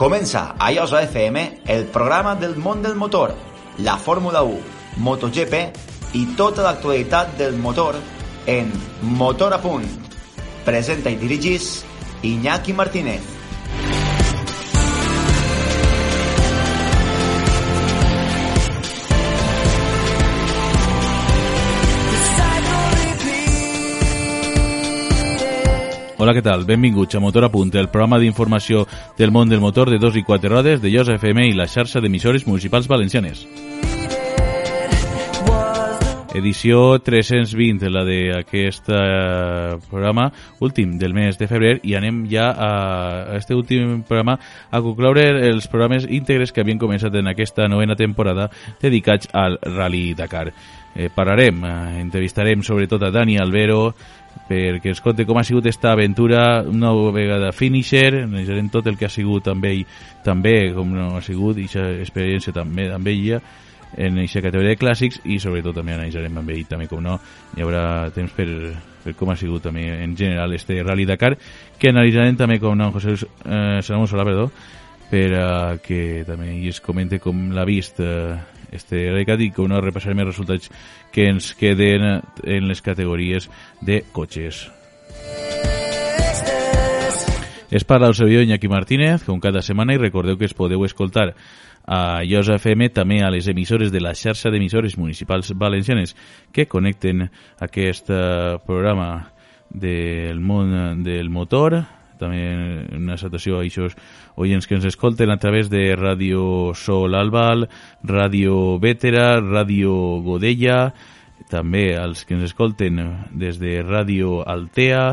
Comença a Iosa FM el programa del món del motor, la Fórmula 1, MotoGP i tota l'actualitat del motor en Motor a Punt. Presenta i dirigís Iñaki Martínez. Hola, què tal? Benvinguts a Motor a Punt, el programa d'informació del món del motor de dos i quatre rodes de Llosa FM i la xarxa d'emissores municipals valencianes. Edició 320, la d'aquest eh, programa últim del mes de febrer i anem ja a, a este últim programa a concloure els programes íntegres que havien començat en aquesta novena temporada dedicats al Rally Dakar. Eh, parlarem, eh, entrevistarem sobretot a Dani Albero, perquè ens conte com ha sigut esta aventura? Una vegada finisher, analitzarem tot el que ha sigut amb ell també, com no ha sigut, i experiència també amb ella en aquesta categoria de clàssics i sobretot també analitzarem amb ell també com no. Hi haurà temps per, per com ha sigut també en general este Rally Dakar que analitzarem també com no José eh, Solà perdó per uh, que també es comente com l'ha vist uh, este i com no repassarem els resultats que ens queden en les categories de cotxes. És parla el servidor Iñaki Martínez, com cada setmana, i recordeu que es podeu escoltar a Llosa FM també a les emissores de la xarxa d'emissores municipals valencianes que connecten aquest eh, programa del món del motor també una salutació a aquests oients que ens escolten a través de Ràdio Sol Albal, Ràdio Vétera, Ràdio Godella, també als que ens escolten des de Ràdio Altea,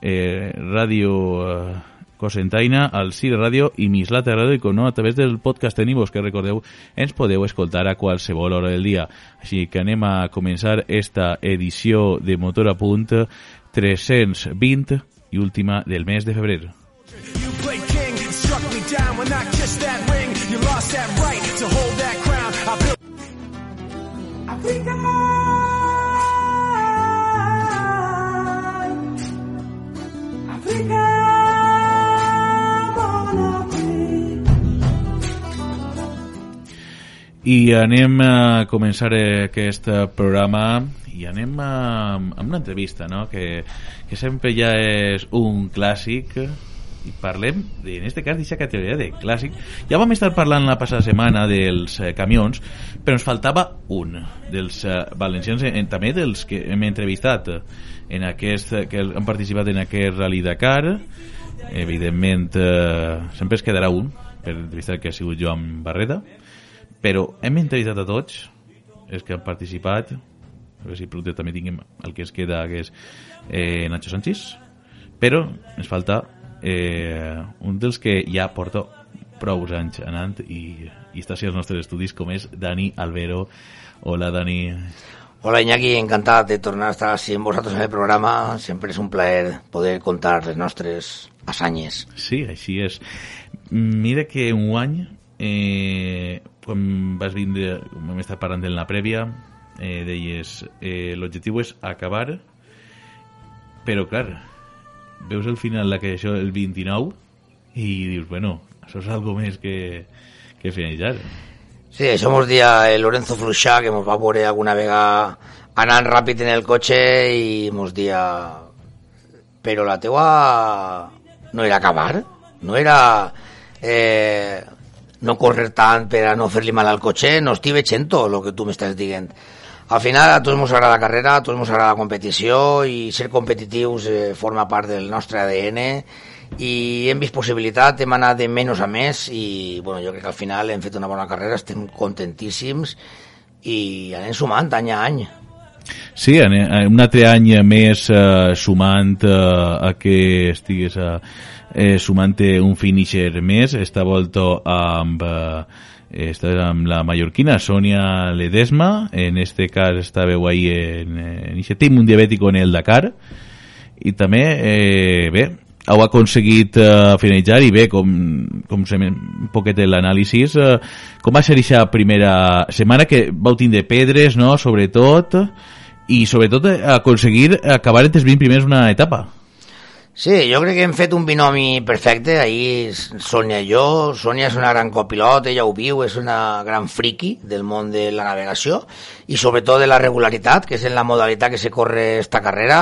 eh, Ràdio eh, Cosentaina, al Cire Ràdio i Mislata Ràdio i no, a través del podcast Tenimos, que recordeu, ens podeu escoltar a qualsevol hora del dia. Així que anem a començar esta edició de Motor a Punt 320 i última del mes de febrer. I anem a començar aquest programa i anem a, a una entrevista no? que, que sempre ja és un clàssic i parlem, de, en este cas, d'aquesta categoria de clàssic. Ja vam estar parlant la passada setmana dels eh, camions, però ens faltava un dels eh, valencians, en, també dels que hem entrevistat en aquest, que han participat en aquest Rally Dakar. Evidentment, eh, sempre es quedarà un, per entrevistar que ha sigut Joan Barreda, però hem entrevistat a tots els que han participat, a veure si producte també tinguem el que es queda que és eh, Nacho Sánchez però ens falta eh, un dels que ja porta prou anys anant i, i està als nostres estudis com és Dani Albero hola Dani Hola Iñaki, encantat de tornar a estar així amb vosaltres en el programa. Sempre és un plaer poder contar les nostres hassanyes. Sí, així és. Mira que un any, eh, quan vas vindre, hem estat parlant en la prèvia, eh, deies eh, l'objectiu és acabar però clar veus el final de que això el 29 i dius, bueno, això és algo més que, que finalitzar Sí, això mos dia el Lorenzo Fluixà que mos va veure alguna vegada anant ràpid en el cotxe i mos dia però la teua no era acabar no era eh, no correr tant per a no fer-li mal al cotxe no estic veient tot el que tu m'estàs dient al final a tots ens agrada la carrera, a tots ens agrada la competició i ser competitius eh, forma part del nostre ADN i hem vist possibilitat, hem anat de menys a més i bueno, jo crec que al final hem fet una bona carrera, estem contentíssims i anem sumant any a any. Sí, un altre any més eh, sumant eh, a que estigués eh, eh, sumant un finisher més, esta volta amb eh, està amb la mallorquina Sonia Ledesma, en este cas estàveu ahí en, en aquest team un diabètico en el Dakar i també, eh, bé, heu aconseguit eh, finalitzar i bé, com, com se, un poquet l'anàlisi eh, com va ser aquesta primera setmana que vau tindre pedres, no?, sobretot i sobretot aconseguir acabar entre els 20 primers una etapa Sí, jo crec que hem fet un binomi perfecte, ahir Sònia i jo, Sònia és una gran copilot, ella ho viu, és una gran friki del món de la navegació i sobretot de la regularitat, que és en la modalitat que se corre esta carrera,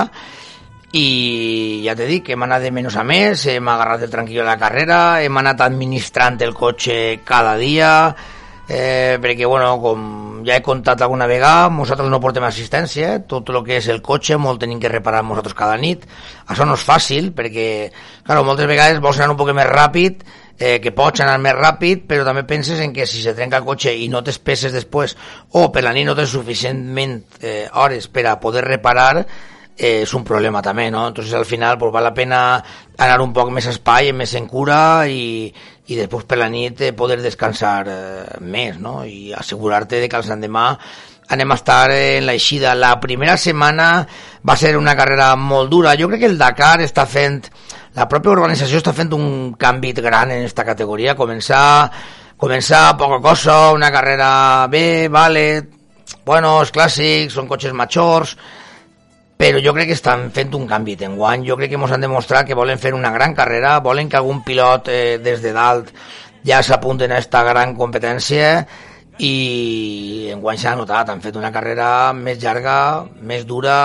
i ja t'he dit que hem anat de menys a més, hem agarrat el tranquil de la carrera, hem anat administrant el cotxe cada dia, eh, perquè, bueno, com ja he contat alguna vegada, nosaltres no portem assistència, tot el que és el cotxe molt tenim que reparar nosaltres cada nit. Això no és fàcil, perquè, claro, moltes vegades vols anar un poc més ràpid, eh, que pots anar més ràpid, però també penses en que si se trenca el cotxe i no t'espeses després, o per la nit no tens suficientment eh, hores per a poder reparar, eh, és un problema també, no? Entonces al final pues, val la pena anar un poc més espai, més en cura i, i després per la nit eh, poder descansar eh, més, no? I assegurar-te de que el demà anem a estar en l'eixida. La primera setmana va ser una carrera molt dura. Jo crec que el Dakar està fent, la pròpia organització està fent un canvi gran en aquesta categoria. Començar, començar poca cosa, una carrera bé, vale, bueno, els clàssics, són cotxes majors, però jo crec que estan fent un canvi d'enguany, jo crec que ens han demostrat que volen fer una gran carrera, volen que algun pilot eh, des de dalt ja s'apunten a aquesta gran competència i enguany s'ha notat, han fet una carrera més llarga, més dura,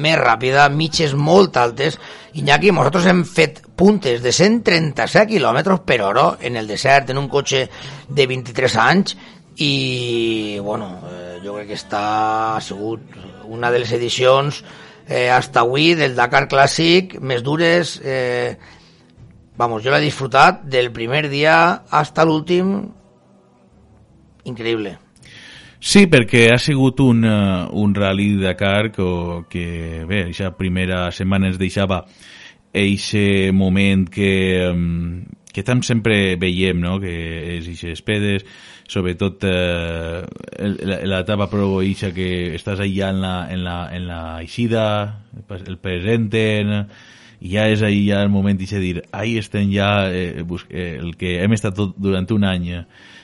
més ràpida, mitges molt altes. Iñaki, nosaltres hem fet puntes de 137 km per hora en el desert, en un cotxe de 23 anys, i bueno, eh, jo crec que està ha sigut una de les edicions eh, hasta avui del Dakar Clàssic més dures eh, vamos, jo l'he disfrutat del primer dia hasta l'últim increïble Sí, perquè ha sigut un, uh, un rally Dakar que, que bé, aquesta primera setmana ens deixava eixe moment que, um, que tant sempre veiem, no? que és eixes pedes, sobretot eh, l'etapa prou eixa que estàs allà en la, en la, en la eixida, el presenten, i ja és ahí ja el moment de dir, ahí estem ja eh, el que hem estat tot durant un any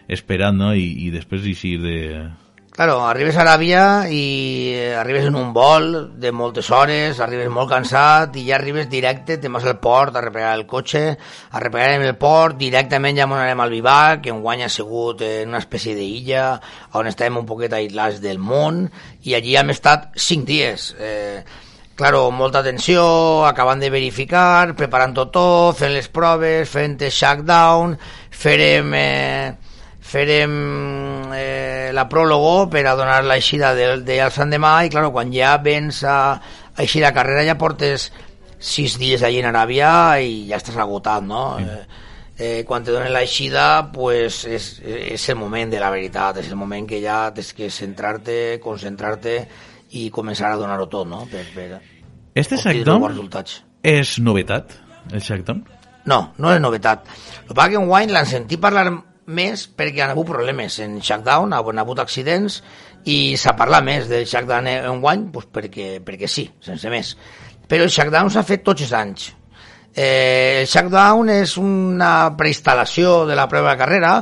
esperant, no? I, i després eixir de, Claro, arribes a Aràbia i eh, arribes en un vol de moltes hores, arribes molt cansat i ja arribes directe, te'n vas al port a reparar el cotxe, a reparar el port, directament ja anem al Vivac, que enguany ha sigut en una espècie d'illa on estàvem un poquet aislats del món i allí hem estat cinc dies. Eh, claro, molta atenció, acabant de verificar, preparant tot, fent les proves, fent el shakedown, farem... Eh, farem eh, la pròlogo per a donar l'eixida del de al Sant Demà i claro, quan ja vens a, a eixir la carrera ja portes sis dies allí en Aràbia i ja estàs agotat, no? Sí. Eh, eh, quan te donen l'eixida pues és, és el moment de la veritat, és el moment que ja tens que centrar-te, concentrar-te i començar a donar-ho tot, no? Per, per este Shackdown és novetat, el Shackdown? No, no és novetat. El que en Wine l'han sentit parlar més perquè han hagut problemes en Shackdown, han hagut accidents i s'ha parlat més del Shackdown en guany pues perquè, perquè sí, sense més. Però el Shackdown s'ha fet tots els anys. Eh, el Shackdown és una preinstal·lació de la prova de carrera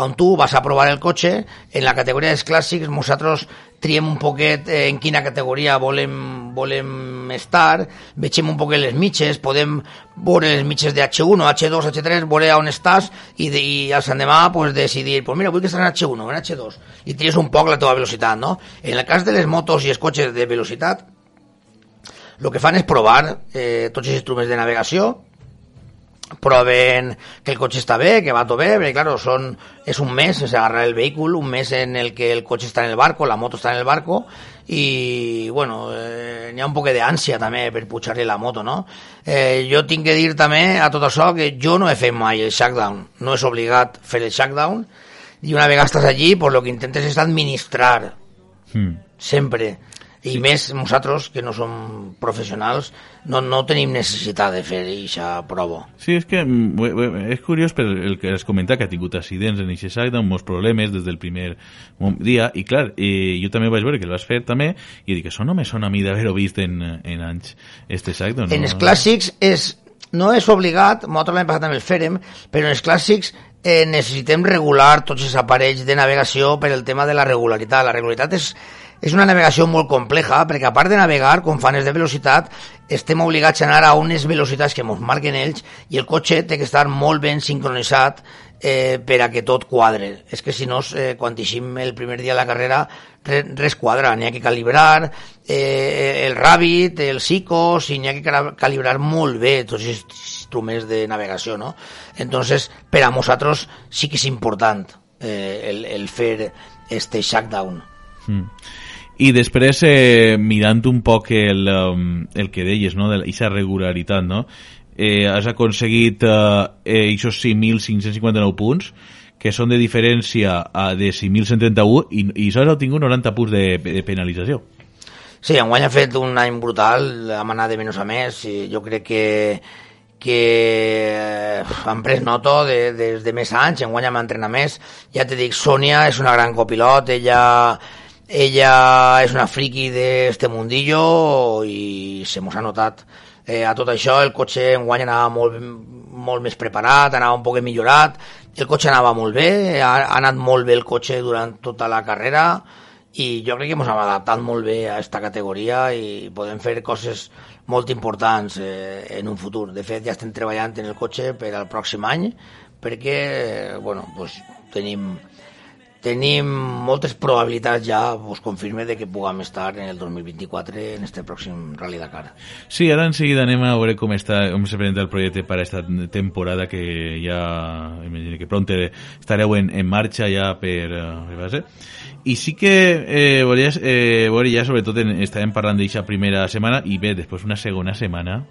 on tu vas a provar el cotxe en la categoria dels clàssics. Nosaltres triem un poquet eh, en quina categoria volem, volem estar, vegem un poquet les mitges, podem veure les mitges de H1, H2, H3, veure on estàs i, de, i al demà pues, decidir, pues mira, vull que estàs en H1 o en H2 i tries un poc la teva velocitat, no? En el cas de les motos i els cotxes de velocitat, el que fan és provar eh, tots els instruments de navegació, proven que el cotxe està bé, que va tot bé, perquè claro, són, és un mes sense agarrar el vehicle, un mes en el que el cotxe està en el barco, la moto està en el barco, i bueno, eh, n'hi ha un poc d'ànsia també per pujar-li la moto, no? Eh, jo tinc que dir també a tot això que jo no he fet mai el shackdown, no és obligat fer el shackdown, i una vegada estàs allí, pues, lo que intentes és administrar, mm. sempre, i més nosaltres, que no som professionals, no, no tenim necessitat de fer aquesta prova. Sí, és que mm, és curiós per el que has comentat, que ha tingut accidents en aquest sac, molts problemes des del primer dia, i clar, eh, jo també vaig veure que el vas fer també, i dic, això no me sona a mi d'haver-ho vist en, en anys, este sac. No? En els clàssics és, no és obligat, nosaltres l'any passat també el fèrem, però en els clàssics eh, necessitem regular tots els aparells de navegació per el tema de la regularitat. La regularitat és és una navegació molt compleja, perquè a part de navegar, com fanes de velocitat, estem obligats a anar a unes velocitats que ens marquen ells i el cotxe té que estar molt ben sincronitzat eh, per a que tot quadre. És que si no, eh, quan eixim el primer dia de la carrera, res, quadra. N'hi ha que calibrar eh, el Rabbit, el Sicos, i n'hi ha que calibrar molt bé tots els instruments de navegació, no? Entonces, per a nosaltres sí que és important eh, el, el fer este shutdown. Mm. I després, eh, mirant un poc el, um, el que deies, no?, d'aquesta regularitat, no?, eh, has aconseguit eh, eh, 5.559 punts, que són de diferència a de 5.131 i, i sols heu tingut 90 punts de, de penalització. Sí, enguany ha fet un any brutal, hem anat de menys a més, i jo crec que que eh, han pres nota de, des de més anys, enguany hem entrenar més. Ja te dic, Sònia és una gran copilot, ella, ella és una friki d'este mundillo i se mos ha notat Eh, a tot això el cotxe enguany anava molt, molt més preparat, anava un poc millorat, el cotxe anava molt bé, ha, ha anat molt bé el cotxe durant tota la carrera i jo crec que ens hem adaptat molt bé a aquesta categoria i podem fer coses molt importants eh, en un futur. De fet, ja estem treballant en el cotxe per al pròxim any perquè bueno, pues, tenim tenim moltes probabilitats ja, us confirme, de que puguem estar en el 2024 en este pròxim Rally Dakar. Sí, ara en seguida anem a veure com, està, com se presenta el projecte per a aquesta temporada que ja, imagino que pront estareu en, en marxa ja per, per base. I sí que eh, volia eh, veure ja, sobretot, en, estàvem parlant d'aquesta primera setmana i bé, després una segona setmana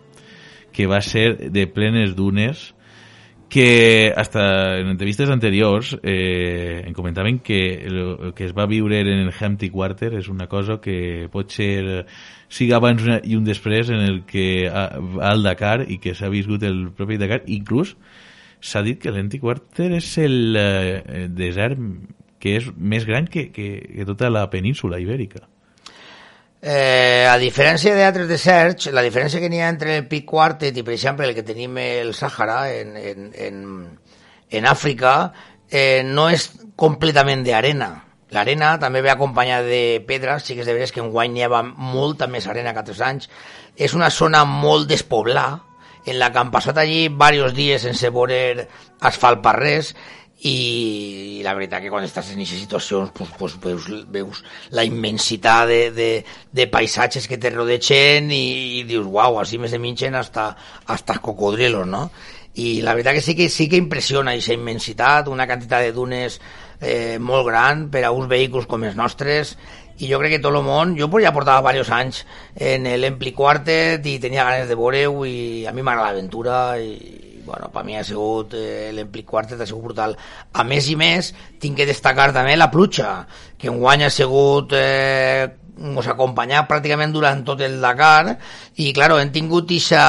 que va ser de plenes dunes, que hasta en entrevistes anteriors eh, em comentaven que el, que es va viure en el Hampty Quarter és una cosa que pot ser sigui abans i un després en el que al Dakar i que s'ha viscut el propi Dakar. Inclús s'ha dit que l'Empty Quarter és el eh, desert que és més gran que, que, que tota la península ibèrica Eh, a diferència d'altres deserts, la diferència que n'hi ha entre el Pic Quartet i, per exemple, el que tenim el Sàhara en, en, en, en Àfrica, eh, no és completament d'arena. L'arena també ve acompanyada de pedres, sí que és de veres que en guany n'hi ha molta més arena que altres anys. És una zona molt despoblada, en la que han passat allí diversos dies sense veure asfalt per res, i, la veritat que quan estàs en aquestes situacions pues, pues veus, veus la immensitat de, de, de paisatges que te rodegen i, i dius, uau, així me se minxen hasta, hasta cocodrilos, no? I la veritat que sí que, sí que impressiona aquesta immensitat, una quantitat de dunes eh, molt gran per a uns vehicles com els nostres i jo crec que tot el món, jo ja portava diversos anys en l'Empli Quartet i tenia ganes de veure-ho i a mi m'agrada l'aventura i, bueno, per mi ha sigut eh, l'Empli Quartet ha sigut brutal. A més i més, tinc que destacar també la pluja, que en guany ha sigut eh, ha acompanyat pràcticament durant tot el Dakar i, claro, hem tingut ixa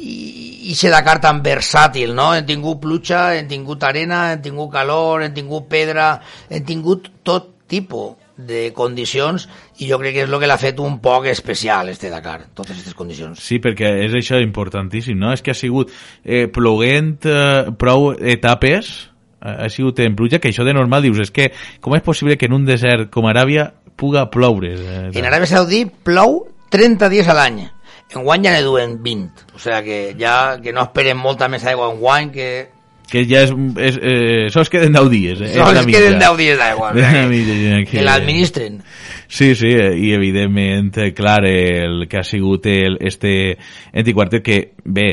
i se Dakar tan versàtil, no? Hem tingut pluja, hem tingut arena, hem tingut calor, hem tingut pedra, hem tingut tot tipus de condicions i jo crec que és el que l'ha fet un poc especial este Dakar, totes aquestes condicions. Sí, perquè és això importantíssim, no? És que ha sigut eh, ploguent eh, prou etapes, ha sigut en pluja, que això de normal dius, és que com és possible que en un desert com Aràbia puga ploure? Eh, en Aràbia Saudí plou 30 dies a l'any. En guany ja ne duen 20. O sigui que ja que no esperen molta més aigua en guany que que ja és... és eh, sols queden 10 dies. Eh? Sols queden 10 dies d'aigua. que, que l'administren. Sí, sí, i evidentment, clar, el que ha sigut el, este antiquartet que, bé,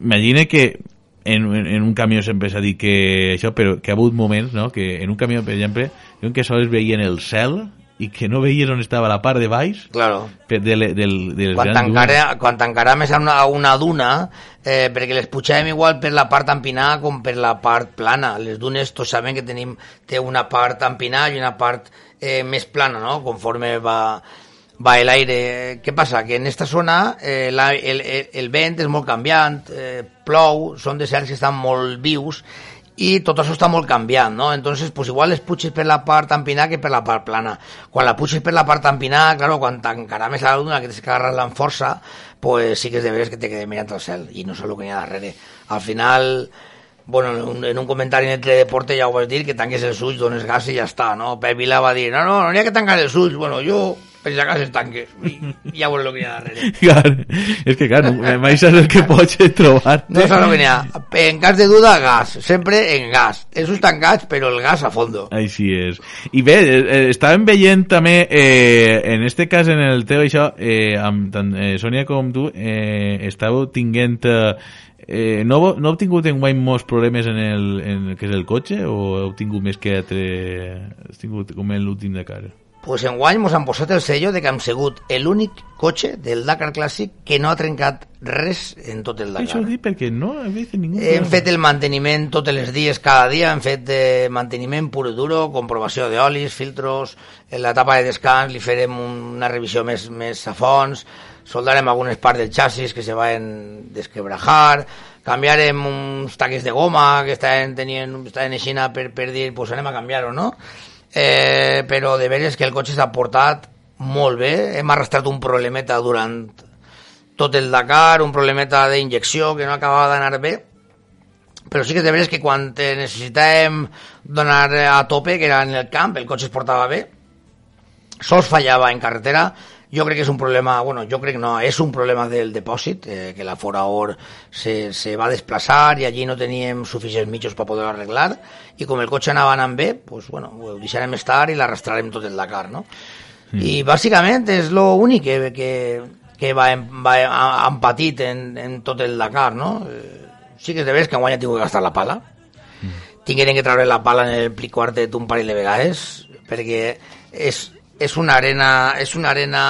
imagina que en, en, en un camió sempre s'ha dit que això, però que ha hagut moments, no?, que en un camió, per exemple, que sols veien el cel i que no veies on estava la part de baix claro. de, de, de, de quan t'encara quan t'encara més a una, una duna eh, perquè les pujàvem igual per la part empinada com per la part plana les dunes tots sabem que tenim té una part empinada i una part eh, més plana no? conforme va, va l'aire què passa? que en aquesta zona eh, la, el, el, el vent és molt canviant eh, plou, són deserts que estan molt vius i tot això està molt canviant, no? Entonces, pues igual les puixes per la part empinada que per la part plana. Quan la puixes per la part empinada, claro, quan t'encara més la luna, que tens que amb força, pues sí que és de veres que te quedes mirant al cel i no sé el que hi ha darrere. Al final, bueno, en un, en un comentari en el Teledeporte ja ho vas dir, que tanques els ulls, dones gas i ja està, no? Pep Vila va dir, no, no, no n'hi ha que tancar els ulls, bueno, jo per si acaso els tanque, i, ja veuré el que hi ha darrere. Clar, és que clar, no, mai saps el que pots trobar. No saps el que n'hi ha. En cas de duda, gas. Sempre en gas. Ulls tancats, però el gas a fondo. Així és. I bé, eh, eh, estàvem veient també, eh, en este cas, en el teu això, eh, amb tant eh, Sònia com tu, eh, estàveu tinguent... Eh, eh, no, no heu tingut enguany molts problemes en el, en el que és el cotxe o heu tingut més que altre... Heu tingut com en l'últim de cara? Pues en guany mos han posat el sello de que hem sigut l'únic cotxe del Dakar Clàssic que no ha trencat res en tot el Això Dakar. ho dic perquè no he vist ningú... Hem fet el manteniment tots els dies, cada dia, hem fet eh, manteniment pur i duro, comprovació d'olis, filtros, en l'etapa de descans li farem una revisió més, més a fons, soldarem algunes parts del xassis que se van desquebrajar, canviarem uns taques de goma que estaven, tenien, estaven aixina per, per dir, pues anem a canviar-ho, no? Eh, però de veres que el cotxe s'ha portat molt bé, hem arrastrat un problemeta durant tot el Dakar, un problemeta d'injecció que no acabava d'anar bé, però sí que de veres que quan necessitàvem donar a tope, que era en el camp, el cotxe es portava bé, sols fallava en carretera, jo crec que és un problema, bueno, jo crec que no, és un problema del depòsit, eh, que la Foraor se, se va desplaçar i allí no teníem suficients mitjos per poder arreglar, i com el cotxe anava anant bé, pues, bueno, ho deixarem estar i l'arrastrarem tot el Dakar, no? I bàsicament és lo únic que, que, que va, va ha- han patit en, en tot el Dakar, no? Eh, Sí que és de veres que enguany tingut que gastar la pala. Tingueren que treure la pala en el pli quartet un parell de vegades, perquè és, és una arena, és una arena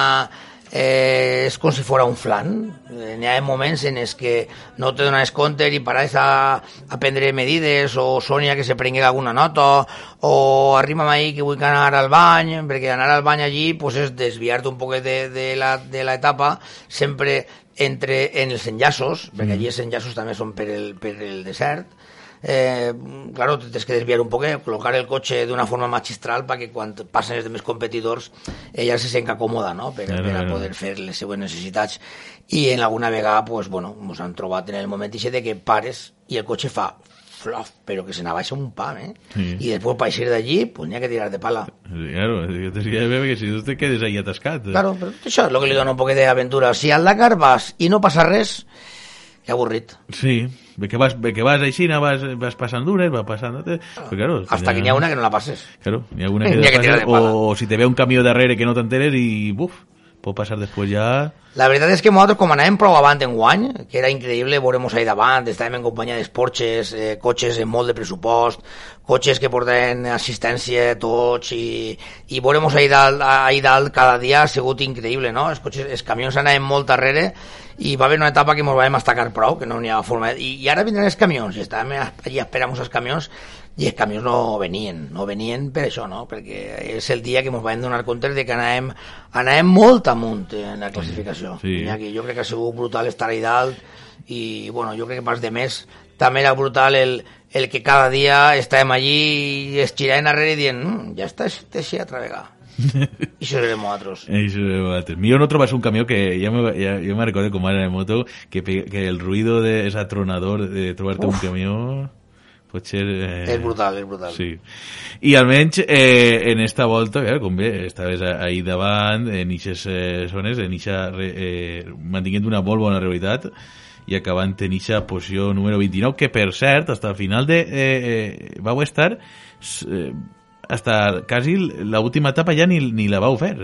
eh, és com si fos un flan. Eh, N'hi ha moments en els que no te dones compte i pares a, a prendre medides, o Sònia que se prengui alguna nota, o arriba'm ahir que vull anar al bany, perquè anar al bany allí pues, és desviar-te un poquet de, de, la, de l'etapa, sempre entre en els enllaços, perquè allí els enllaços també són per el, per el desert, eh, claro, te tens que desviar un poquet, col·locar el cotxe d'una forma magistral perquè quan passen els demés competidors ella se sent còmoda, no?, per, Claro, per a claro. poder fer les seues necessitats. I en alguna vegada, pues, bueno, ens han trobat en el moment de que pares i el cotxe fa flof, però que se n'abaixa un pam, eh? Sí. I després per eixir d'allí, pues n'hi ha que tirar de pala. Claro, jo te que ver que si tu te quedes ahí atascat. Claro, però això és el que li dona un poquet d'aventura. Si al Dakar vas i no passa res, que avorrit. Sí, ve que vas, ve que vas així, no vas, vas passant d'unes, vas passant... Però, claro, Hasta que n'hi ha una que no la passes. Claro, n'hi ha una que, que pala. o, o si te ve un camió darrere que no t'enteres i, buf, pot passar després ja... La veritat és que nosaltres, com anàvem prou avant en guany, que era increïble veure-nos ahí davant, estàvem en companyia d'esportxes, eh, cotxes amb molt de pressupost, cotxes que porten assistència tots, i, i veure-nos ahí dalt, ahí dalt cada dia ha sigut increïble, no? Els, cotxes, els camions anaven molt darrere i va haver una etapa que ens vam estacar prou, que no n'hi havia forma... I, I ara vindran els camions, i estàvem allí esperant els camions, i els camions no venien, no venien per això, no? Perquè és el dia que ens vam donar compte de que anàvem, anàvem molt amunt en la classificació. Sí. Que jo crec que ha sigut brutal estar ahí dalt i, bueno, jo crec que pas de més també era brutal el, el que cada dia estàvem allí estirant enrere i dient, mm, ja està, així altra vegada. I això érem nosaltres. Això, vosaltres. Millor no trobas un camió que ya me, ya, yo me recuerdo como era en moto que, que el ruido de ese atronador de trobarte un camió pot ser... Eh, És brutal, és brutal. Sí. I almenys eh, en esta volta, claro, com bé, estaves a- ahí davant, en ixes eh, zones, en ixa, re- eh, mantinguent una molt bona realitat i acabant en ixa posició número 29, que per cert, hasta el final de... Eh, eh, vau estar... Eh, hasta quasi la última etapa ja ni, ni la vau fer.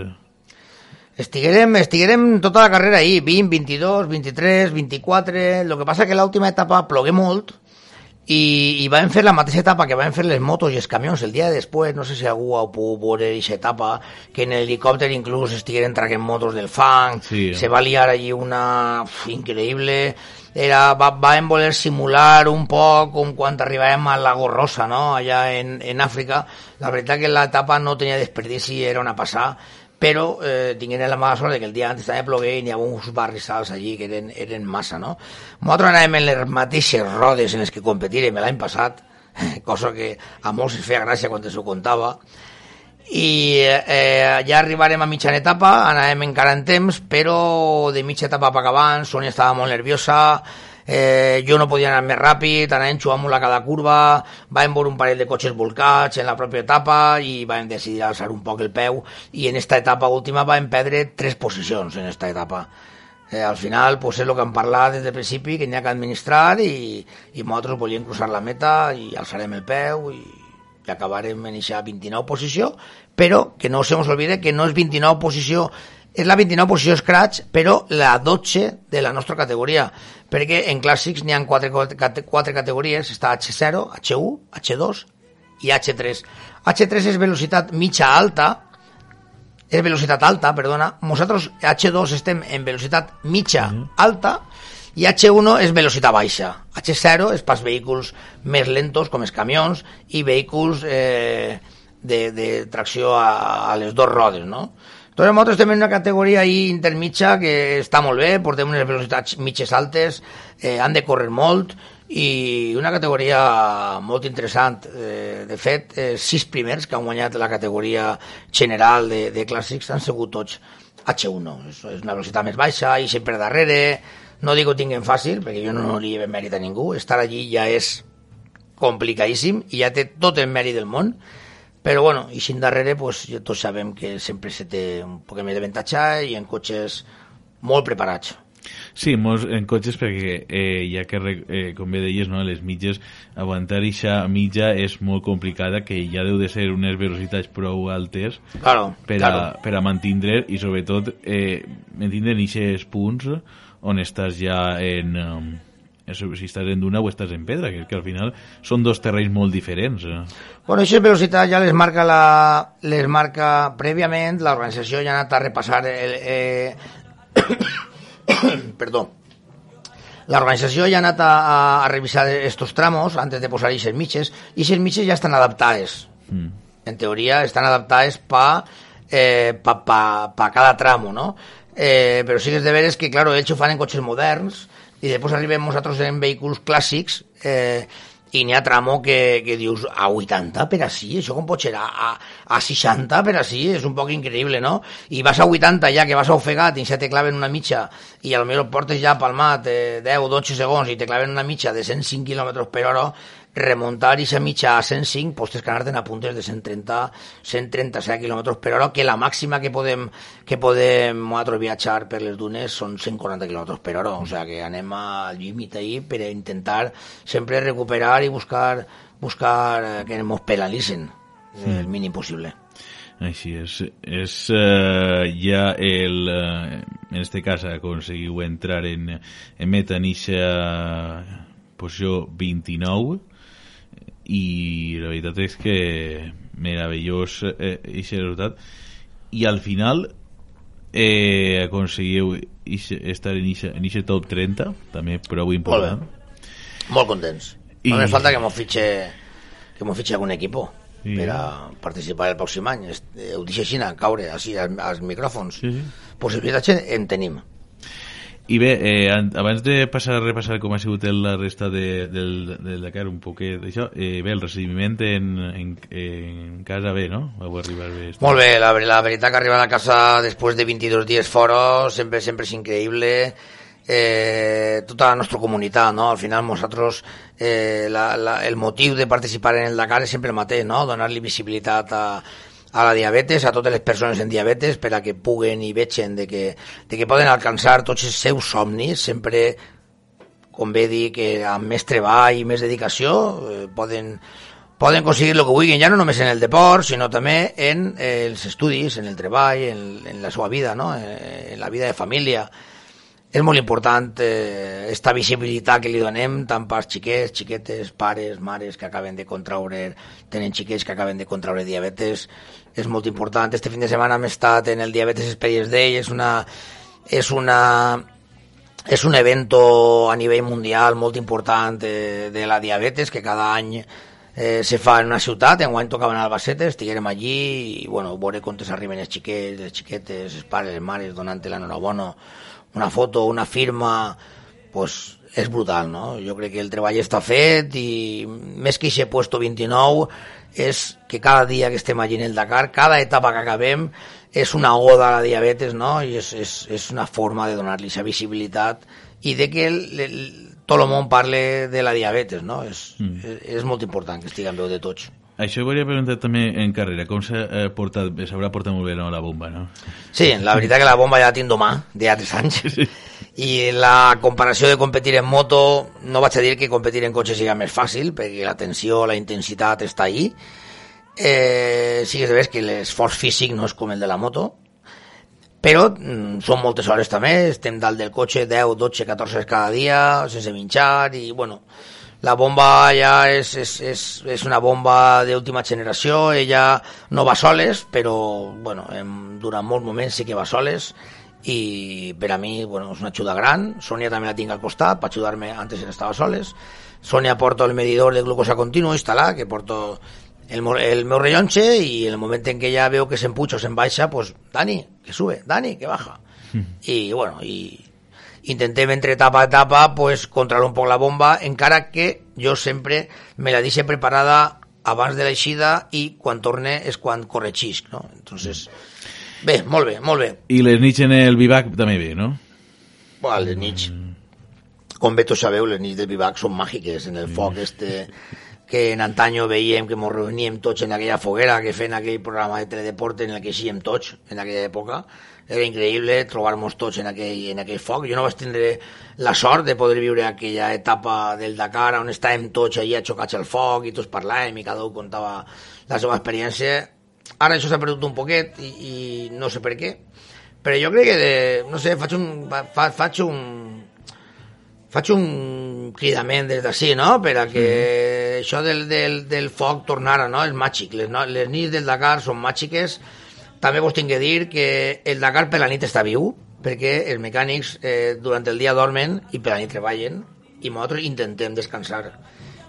Estiguérem, estiguérem tota la carrera ahí, 20, 22, 23, 24... Lo que passa que l'última etapa plogué molt i, i vam fer la mateixa etapa que van fer les motos i els camions el dia després, no sé si algú ha pogut veure aquesta etapa, que en l'helicòpter inclús estigueren traient motos del fang, Sí. se va liar allí una uf, increïble, era, va, vam voler simular un poc com quan arribàvem a Lago Rosa, no? allà en, en Àfrica, la veritat que l'etapa no tenia desperdici, era una passada, però eh, tingueren la mala sort que el dia antes també plogué i n'hi havia uns barrissals allí que eren, eren massa, no? Nosaltres anàvem en les mateixes rodes en les que competirem l'any passat, cosa que a molts els feia gràcia quan s'ho contava, i eh, ja arribarem a mitjana etapa, anàvem encara en temps, però de mitja etapa per acabant, Sònia estava molt nerviosa, eh, jo no podia anar més ràpid, anàvem xuvant molt a cada curva, vam veure un parell de cotxes volcats en la pròpia etapa i vam decidir alçar un poc el peu i en esta etapa última vam perdre tres posicions en esta etapa. Eh, al final pues, és el que hem parlat des del principi, que n'hi ha que administrar i, i nosaltres volíem cruzar la meta i alçarem el peu i, i acabarem en aquesta 29 posició, però que no se nos que no és 29 posició és la 29 posició Scratch, però la 12 de la nostra categoria, perquè en clàssics n'hi ha quatre, quatre categories, està H0, H1, H2 i H3. H3 és velocitat mitja alta, és velocitat alta, perdona, nosaltres H2 estem en velocitat mitja alta i H1 és velocitat baixa. H0 és pas vehicles més lentos, com els camions, i vehicles eh, de, de tracció a, a les dues rodes, no? Entonces nosaltres estem en una categoria ahí intermitja que està molt bé, portem unes velocitats mitges altes, eh, han de córrer molt i una categoria molt interessant. Eh, de fet, eh, sis primers que han guanyat la categoria general de, de clàssics han sigut tots H1. És, és una velocitat més baixa i sempre darrere. No dic que ho tinguin fàcil, perquè jo no li he mèrit a ningú. Estar allí ja és complicadíssim i ja té tot el mèrit del món però bueno, i sin darrere pues, tots sabem que sempre se té un poc més d'avantatge i en cotxes molt preparats. Sí, molts en cotxes perquè eh, ja que, eh, com bé deies, no, les mitges, aguantar eixa mitja és molt complicada, que ja deu de ser unes velocitats prou altes claro, per, claro. a, per a mantindre i sobretot eh, mantindre aquests punts on estàs ja en... Um, si estàs en duna o estàs en pedra, que, que al final són dos terrenys molt diferents. Eh? Bueno, aquesta velocitat ja les marca, la, les marca prèviament, l'organització ja ha anat a repassar el, eh, perdó, l'organització ja ha anat a, a revisar estos tramos antes de posar aquestes mitges i aquestes mitges ja estan adaptades. Mm. En teoria estan adaptades pa, eh, pa, pa, pa cada tramo, no? Eh, però sí que és de veres que, claro, ells ho fan en cotxes moderns i després arribem nosaltres en vehicles clàssics eh, i n'hi ha tramo que, que dius a 80 per així, això com pot ser a, a, a 60 per així, és un poc increïble, no? I vas a 80 ja que vas ofegat i ja te claven una mitja i potser portes ja palmat eh, 10 o 12 segons i te claven una mitja de 105 km per hora, remuntar i mitja a 105, pues tens que anar-te'n a puntes de 130, 137 km per hora, que la màxima que podem, que podem nosaltres viatjar per les dunes són 140 km per hora, o sigui que anem al límit ahí per intentar sempre recuperar i buscar, buscar eh, que ens penalitzen el mínim possible. Així és. És uh, ja el... Uh, en este cas aconseguiu entrar en, en meta en eixa posició 29 i la veritat és que meravellós eh, aquest resultat. I al final eh, aconseguiu estar en aquest top 30 també prou important. Molt, molt contents. I... no només falta que m'ho fitxe que m'ho fitxe algun equipo sí. per a participar el pròxim any. Eh, ho deixo així caure així als, als micròfons. Sí, sí. possibilitats en tenim i bé, eh, abans de passar a repassar com ha sigut la resta de, del, del Dakar, un poquet d'això, eh, bé, el recibiment en, en, en casa bé, no? Vau arribar bé. Molt bé, la, la veritat que arribar a casa després de 22 dies fora sempre, sempre és increïble. Eh, tota la nostra comunitat, no? Al final nosaltres eh, la, la, el motiu de participar en el Dakar és sempre el mateix, no? Donar-li visibilitat a, a la diabetes, a totes les persones en diabetes, per a que puguen i vegin de que, de que poden alcançar tots els seus somnis, sempre, com bé dir, que amb més treball i més dedicació eh, poden, poden aconseguir el que vulguin, ja no només en el deport, sinó també en eh, els estudis, en el treball, en, en la seva vida, no? Eh, en la vida de família. És molt important eh, esta visibilitat que li donem tant pels xiquets, xiquetes, pares, mares que acaben de contraure, tenen xiquets que acaben de contraure diabetes, és molt important. Este fin de setmana hem estat en el Diabetes Experience Day, és una, és una, és un evento a nivell mundial molt important de, de la diabetes que cada any eh, se fa en una ciutat, en guany tocaven a Albacete, estiguérem allí i bueno, veure com s'arriben els xiquets, les xiquetes, els pares, les mares, donant l'enhorabona, una foto, una firma, pues és brutal, no? Jo crec que el treball està fet i més que aquest puesto 29 és que cada dia que estem allí en el Dakar, cada etapa que acabem és una oda a la diabetes, no? I és, és, és una forma de donar-li aquesta visibilitat i de que el, el, tot el món parle de la diabetes, no? És, Mm. és, és molt important que estigui en veu de tots. Això ho volia preguntar també en carrera. Com s'ha eh, portat, s'haurà portat molt bé no, la bomba, no? Sí, la veritat que la bomba ja la tinc domà, de ja tres anys. I la comparació de competir en moto, no vaig a dir que competir en cotxe siga més fàcil, perquè la tensió, la intensitat està ahí. Eh, sí que és que l'esforç físic no és com el de la moto, però mm, són moltes hores també, estem dalt del cotxe 10, 12, 14 hores cada dia, sense menjar, i bueno, la bomba ja és, és, és, és una bomba d'última generació, ella no va soles, però bueno, em, durant molts moments sí que va soles, i per a mi bueno, és una ajuda gran, Sònia també la tinc al costat per ajudar-me antes estava soles, Sònia porta el medidor de glucosa continu instal·lat, que porto el, el meu rellonge i en el moment en què ja veu que se'n puja o se'n baixa, pues, Dani, que sube, Dani, que baja. I, bueno, i intentem entre etapa a etapa pues, controlar un poc la bomba, encara que jo sempre me la deixe preparada abans de l'eixida i quan torne és quan corregisc, no? Entonces, bé, molt bé, molt bé. I les nits en el vivac també bé, no? Bueno, les nits, com bé tots sabeu, les nits del vivac són màgiques, en el foc este que en antanyo veiem que ens reuníem tots en aquella foguera que feien aquell programa de teledeporte en el que eixíem tots en aquella època. Era increïble trobar-nos tots en aquell, en aquell foc. Jo no vaig tindre la sort de poder viure aquella etapa del Dakar on estàvem tots allà xocats al foc i tots parlàvem i cada un contava la seva experiència. Ara això s'ha perdut un poquet i, i no sé per què. Però jo crec que, de, no sé, faig un, fa, faig un, faig un cridament des d'ací, no?, per a que això del, del, del foc tornara, no?, és màgic. Les, no, les nits del Dakar són màgiques. També vos tinc que dir que el Dakar per la nit està viu, perquè els mecànics eh, durant el dia dormen i per la nit treballen, i nosaltres intentem descansar.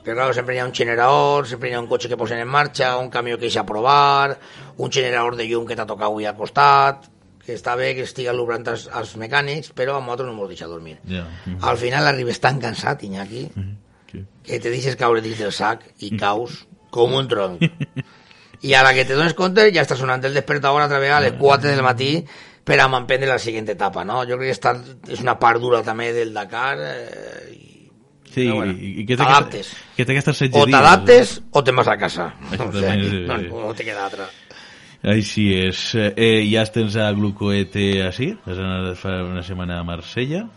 Però, clar, sempre hi ha un generador, sempre hi ha un cotxe que posen en marxa, un camió que deixa provar, un generador de llum que t'ha tocat avui al costat, que està bé que estigui al·lubrant als, als mecànics, però a nosaltres no ens deixa dormir. Ja. Al final arribes tan cansat, Iñaki, Sí. que te deixes caure dins del sac i caus com un tronc. I a la que te dones compte ja està sonant el despertador altra vegada a les 4 del matí per a m'emprendre la següent etapa, no? Jo crec que està, és una part dura també del Dakar eh, i Sí, Però bueno, i, i que té t'adaptes. que, que té que estar setze o dies. t'adaptes o te'n vas a casa. Això O també sigui, és- no, no te queda altra. Així és. Eh, ja tens a Glucoete així? Has anat fa una setmana a Marsella?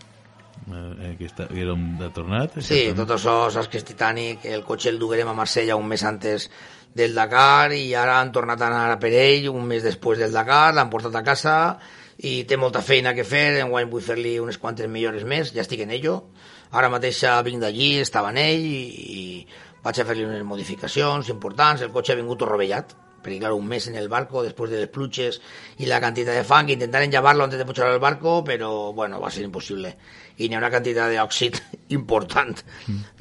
Eh, que, està, que era on ha tornat? Sí, tot això, saps que és Titanic, el cotxe el duguerem a Marsella un mes antes del Dakar i ara han tornat a anar per ell un mes després del Dakar, l'han portat a casa i té molta feina que fer, enguany vull fer-li unes quantes millores més, ja estic en ello. Ara mateix vinc d'allí, estava en ell i, i vaig a fer-li unes modificacions importants, el cotxe ha vingut rovellat, perquè clar, un mes en el barco després de les pluges i la quantitat de fang, intentaren llevar-lo antes de pujar al barco, però bueno, va ser impossible. I n'hi ha una quantitat d'òxid important.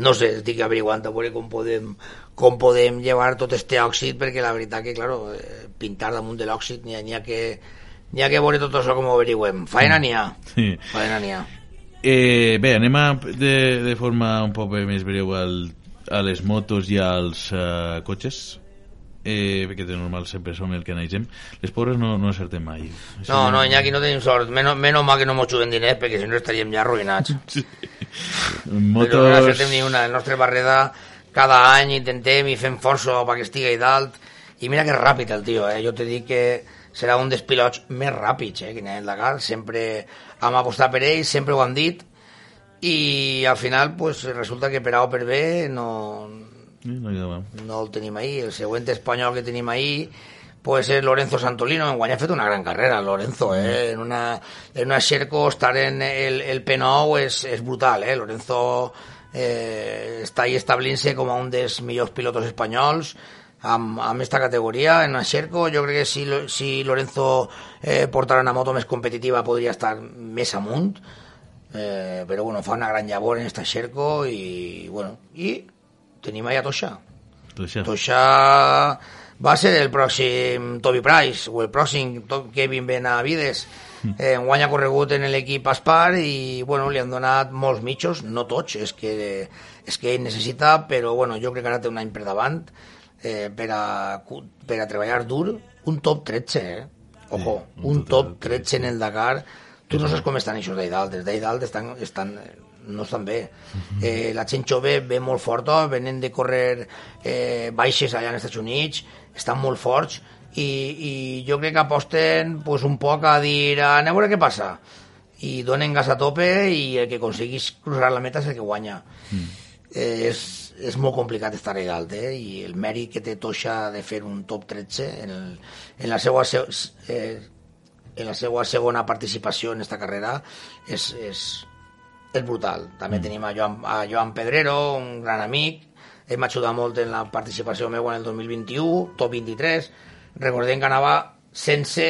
No sé, estic averiguant a veure com podem, com podem llevar tot este òxid, perquè la veritat que, claro, eh, pintar damunt de l'òxid n'hi ha, ha que n'hi ha que veure tot això com ho averiguem. Faena n'hi ha. Sí. Faena n'hi ha. Eh, bé, anem a, de, de forma un poc més breu al, a les motos i als uh, cotxes eh, perquè de normal sempre som el que analitzem les pobres no, no acertem mai No, no, Iñaki, no tenim sort. Menos, menos mal que no mos juguen diners, perquè si no estaríem ja arruïnats. Però no motos acertem ni una. El nostre Barreda cada any intentem i fem força perquè estigui dalt. I mira que és ràpid el tio, eh? Jo te dic que serà un dels pilots més ràpids eh, que n'hi ha en Dakar. Sempre hem apostat per ell, sempre ho han dit. I al final, pues, resulta que per A o per B no, no no el tenim ahí. El següent espanyol que tenim ahí pues és Lorenzo Santolino. En ha fet una gran carrera, Lorenzo. Eh? En, una, en una Xerco estar en el, el P9 és, és brutal. Eh? Lorenzo eh, està ahí establint-se com a un dels millors pilotos espanyols amb, amb esta categoria. En una Xerco jo crec que si, si Lorenzo eh, portara una moto més competitiva podria estar més amunt. Eh, però bueno, fa una gran llavor en esta Xerco i bueno, i tenim allà Toixa. Ja. Toixa va ser el pròxim Toby Price o el pròxim Kevin Benavides. Eh, enguany ha corregut en l'equip Aspar i bueno, li han donat molts mitjos, no tots, és que, és que ell necessita, però bueno, jo crec que ara té un any per davant eh, per, a, per a treballar dur, un top 13, eh? Ojo, Sí, un un top top 13 en el Dakar. Tu no saps com estan aquests d'ahí dalt, d'ahí dalt estan, estan, no estan bé. Eh, la gent jove ve molt forta, venen de córrer eh, baixes allà als Estats Units, estan molt forts, i, i jo crec que aposten pues, un poc a dir, anem a veure què passa, i donen gas a tope i el que aconseguís cruzar la meta és el que guanya. Mm. Eh, és, és molt complicat estar allà dalt, eh? i el mèrit que té Toixa de fer un top 13 en, el, en la seva eh, en la seva segona participació en aquesta carrera és, és, és brutal. També mm. tenim a Joan, a Joan Pedrero, un gran amic, ell m'ha ajudat molt en la participació meva en el 2021, top 23, recordem que anava sense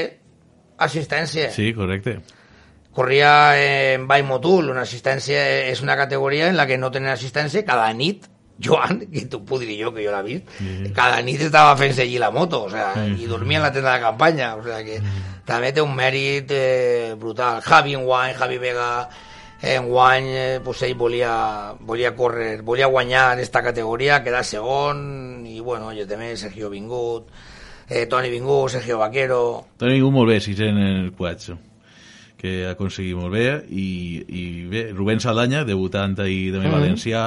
assistència. Sí, correcte. Corria en Bay Motul, una assistència és una categoria en la que no tenen assistència cada nit Joan, que tu puc dir jo que jo l'he vist, sí. cada nit estava fent allí la moto, o sea, sí. i dormia en la tenda de campanya, o sea que sí. també té un mèrit eh, brutal. Javi en guany, Javi Vega en guany, eh, pues ell volia, volia córrer, volia guanyar en aquesta categoria, quedar segon, i bueno, jo també, Sergio Vingut, eh, Toni Vingut, Sergio Vaquero... Toni Vingut molt bé, si en el quadre que ha aconseguit molt bé i, i bé, Rubén Saldaña debutant ahir també mm -hmm. valencià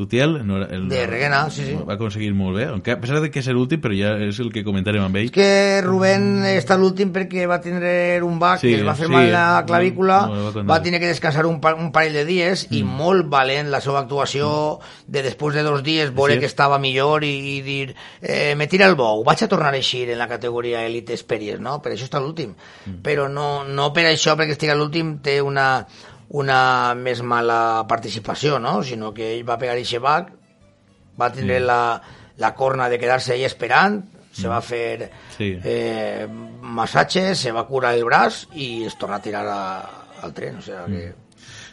d'Utiel no, el, de Reguena, sí, sí. va aconseguir molt bé a pesar de que és l'últim però ja és el que comentarem amb ell és que Rubén està l'últim perquè va tindre un bac sí, que es va fer sí, mal la clavícula no, no va, va tenir que descansar un, un parell de dies mm. i molt valent la seva actuació mm. de després de dos dies veure sí. que estava millor i, i dir eh, me tira el bou, vaig a tornar a eixir en la categoria Elite Experience no? per això està l'últim mm. però no, no per això perquè estigui a l'últim té una, una més mala participació, no? sinó que ell va pegar i bac, va tindre mm. la, la corna de quedar-se ahí esperant, se va mm. fer sí. eh, massatge, se va curar el braç i es torna a tirar a, al tren, o sigui que... Mm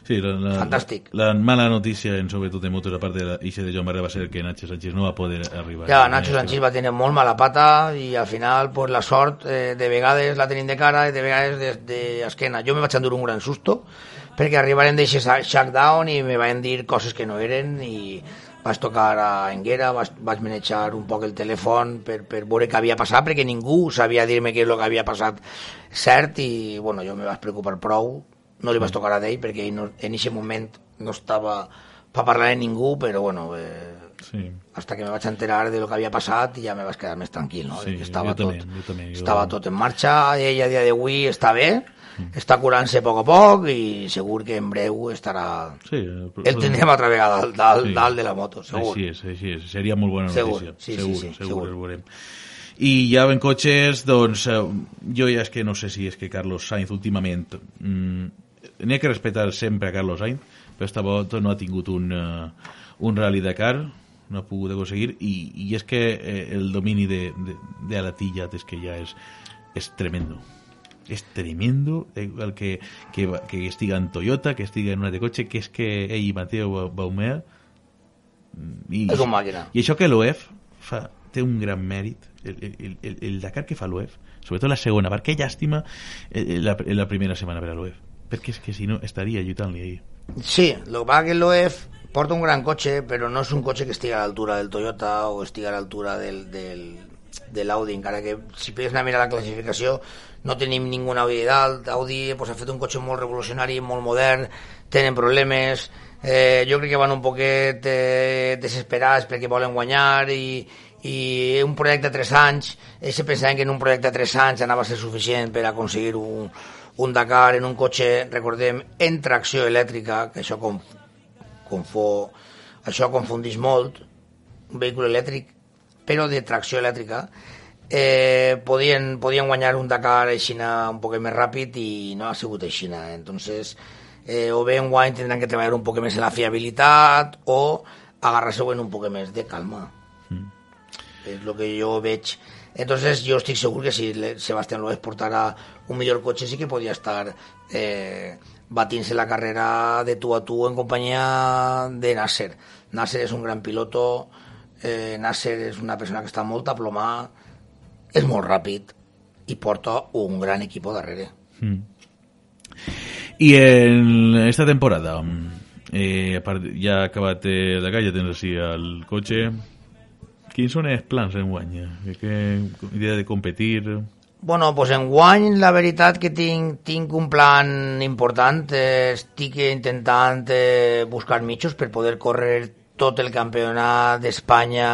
Sí, la, la, Fantàstic. La, mala notícia, en sobretot de motos, a part de l'Ixe de Joan Barrer, va ser que Nacho Sánchez no va poder arribar. Ja, Nacho Sánchez va tenir molt mala pata i al final pues, la sort eh, de vegades la tenim de cara i de vegades d'esquena. Jo me vaig endur un gran susto perquè arribaren d'aquest shakedown i me van dir coses que no eren i vaig tocar a Enguera, vaig, vaig manejar un poc el telèfon per, per veure què havia passat, perquè ningú sabia dir-me què és el que havia passat cert i bueno, jo me vaig preocupar prou no li vas tocar a d'ell perquè ell no, en aquest moment no estava per parlar amb ningú, però bueno, eh, sí. hasta que me vaig enterar de lo que havia passat i ja me vaig quedar més tranquil, no? Sí, estava tot, també, jo també, jo... estava tot en marxa, ell a dia d'avui està bé, mm. està curant-se a poc a poc i segur que en breu estarà... Sí, però... el tindrem altra vegada dalt, dalt, sí. dalt de la moto, segur. Així és, així és. Seria molt bona segur. notícia. Sí, segur, sí, sí, segur, segur. segur. veurem. I ja en cotxes, doncs, eh, jo ja és que no sé si és que Carlos Sainz últimament mm, ha que respectar sempre a Carlos Sainz, però esta volta no ha tingut un, uh, un Rally Dakar, no ha pogut aconseguir, i, i és que eh, el domini de, de, de Alatilla és que ja és, és tremendo. És tremendo el que, que, que estiga en Toyota, que estiga en una de cotxe, que és que ell i Mateo Baumea... I, és un màquina. I això que l'OEF fa, té un gran mèrit, el, el, el, el Dakar que fa l'OEF, sobretot la segona, perquè llàstima eh, la, la primera setmana per a l'OEF perquè és que si no estaria lluitant-li ahir. Sí, el que passa que l'OEF porta un gran cotxe, però no és un cotxe que estigui a l'altura del Toyota o estigui a l'altura del, del, de l'Audi, encara que si podés anar a mirar la classificació no tenim ningú Audi dalt, Audi pues, ha fet un cotxe molt revolucionari, molt modern, tenen problemes, eh, jo crec que van un poquet eh, desesperats perquè volen guanyar i, i un projecte de 3 anys, ells pensaven que en un projecte de 3 anys anava a ser suficient per aconseguir un, un Dakar en un cotxe, recordem, en tracció elèctrica, que això com, com fo, això confundís molt, un vehicle elèctric, però de tracció elèctrica, eh, podien, podien guanyar un Dakar així un poc més ràpid i no ha sigut així. Entonces, eh, o bé en guany tindran que treballar un poc més en la fiabilitat o agarrar-se en un poc més de calma. Mm. És el que jo veig entonces yo estoy seguro que si Sebastián López portara un millor cotxe sí que podria estar eh, batint-se la carrera de tu a tu en companyia de Nasser. Nasser és un gran piloto, eh, Nasser és una persona que està molt aplomada, és molt ràpid i porta un gran equip darrere. Mm. I en esta temporada, eh, ja ha acabat eh, de ja tens així el Quins són els plans en guany? Que idea de competir? Bueno, pues en guany la veritat que tinc, tinc un plan important. Eh, estic intentant eh, buscar mitjos per poder córrer tot el campionat d'Espanya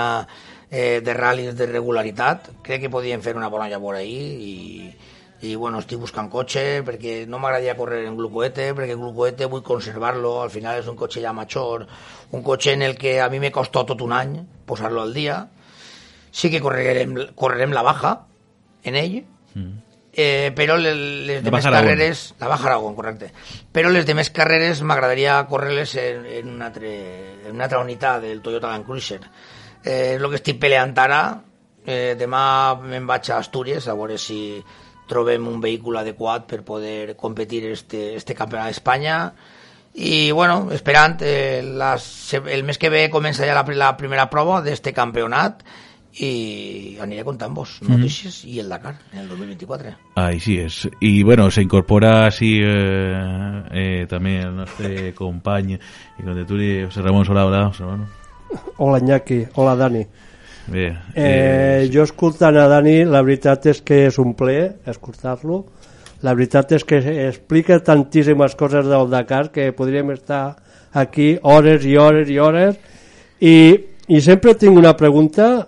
eh, de ral·lis de regularitat. Crec que podíem fer una bona llavor ahir i, i bueno, estic buscant cotxe perquè no m'agradaria córrer en glucoete, perquè el glucoete vull conservar-lo, al final és un cotxe ja major, un cotxe en el que a mi me costó tot un any posar-lo al dia. Sí que correrem, correrem la baja en ell, mm. eh, però les, les demés carreres... La Baja Aragón, correcte. Però les demés carreres m'agradaria córrer-les en, en, una altre, en una altra unitat del Toyota Land Cruiser. Eh, és el que estic peleant ara. Eh, demà me'n vaig a Astúries a veure si trobem un vehicle adequat per poder competir este, este campionat d'Espanya. I bueno, esperant eh, las, el mes que ve comença ja la, la primera prova d'este campionat i aniré contant-vos notícies mm -hmm. i el Dakar en el 2024 Així és, i bueno, se incorpora així eh, eh, també el nostre company i conterturi José Ramón Solà, hola, José Hola Iñaki, hola Dani Bé, eh, eh... Jo escoltant a Dani, la veritat és que és un ple escoltar-lo. La veritat és que explica tantíssimes coses del Dakar que podríem estar aquí hores i hores i hores i, i sempre tinc una pregunta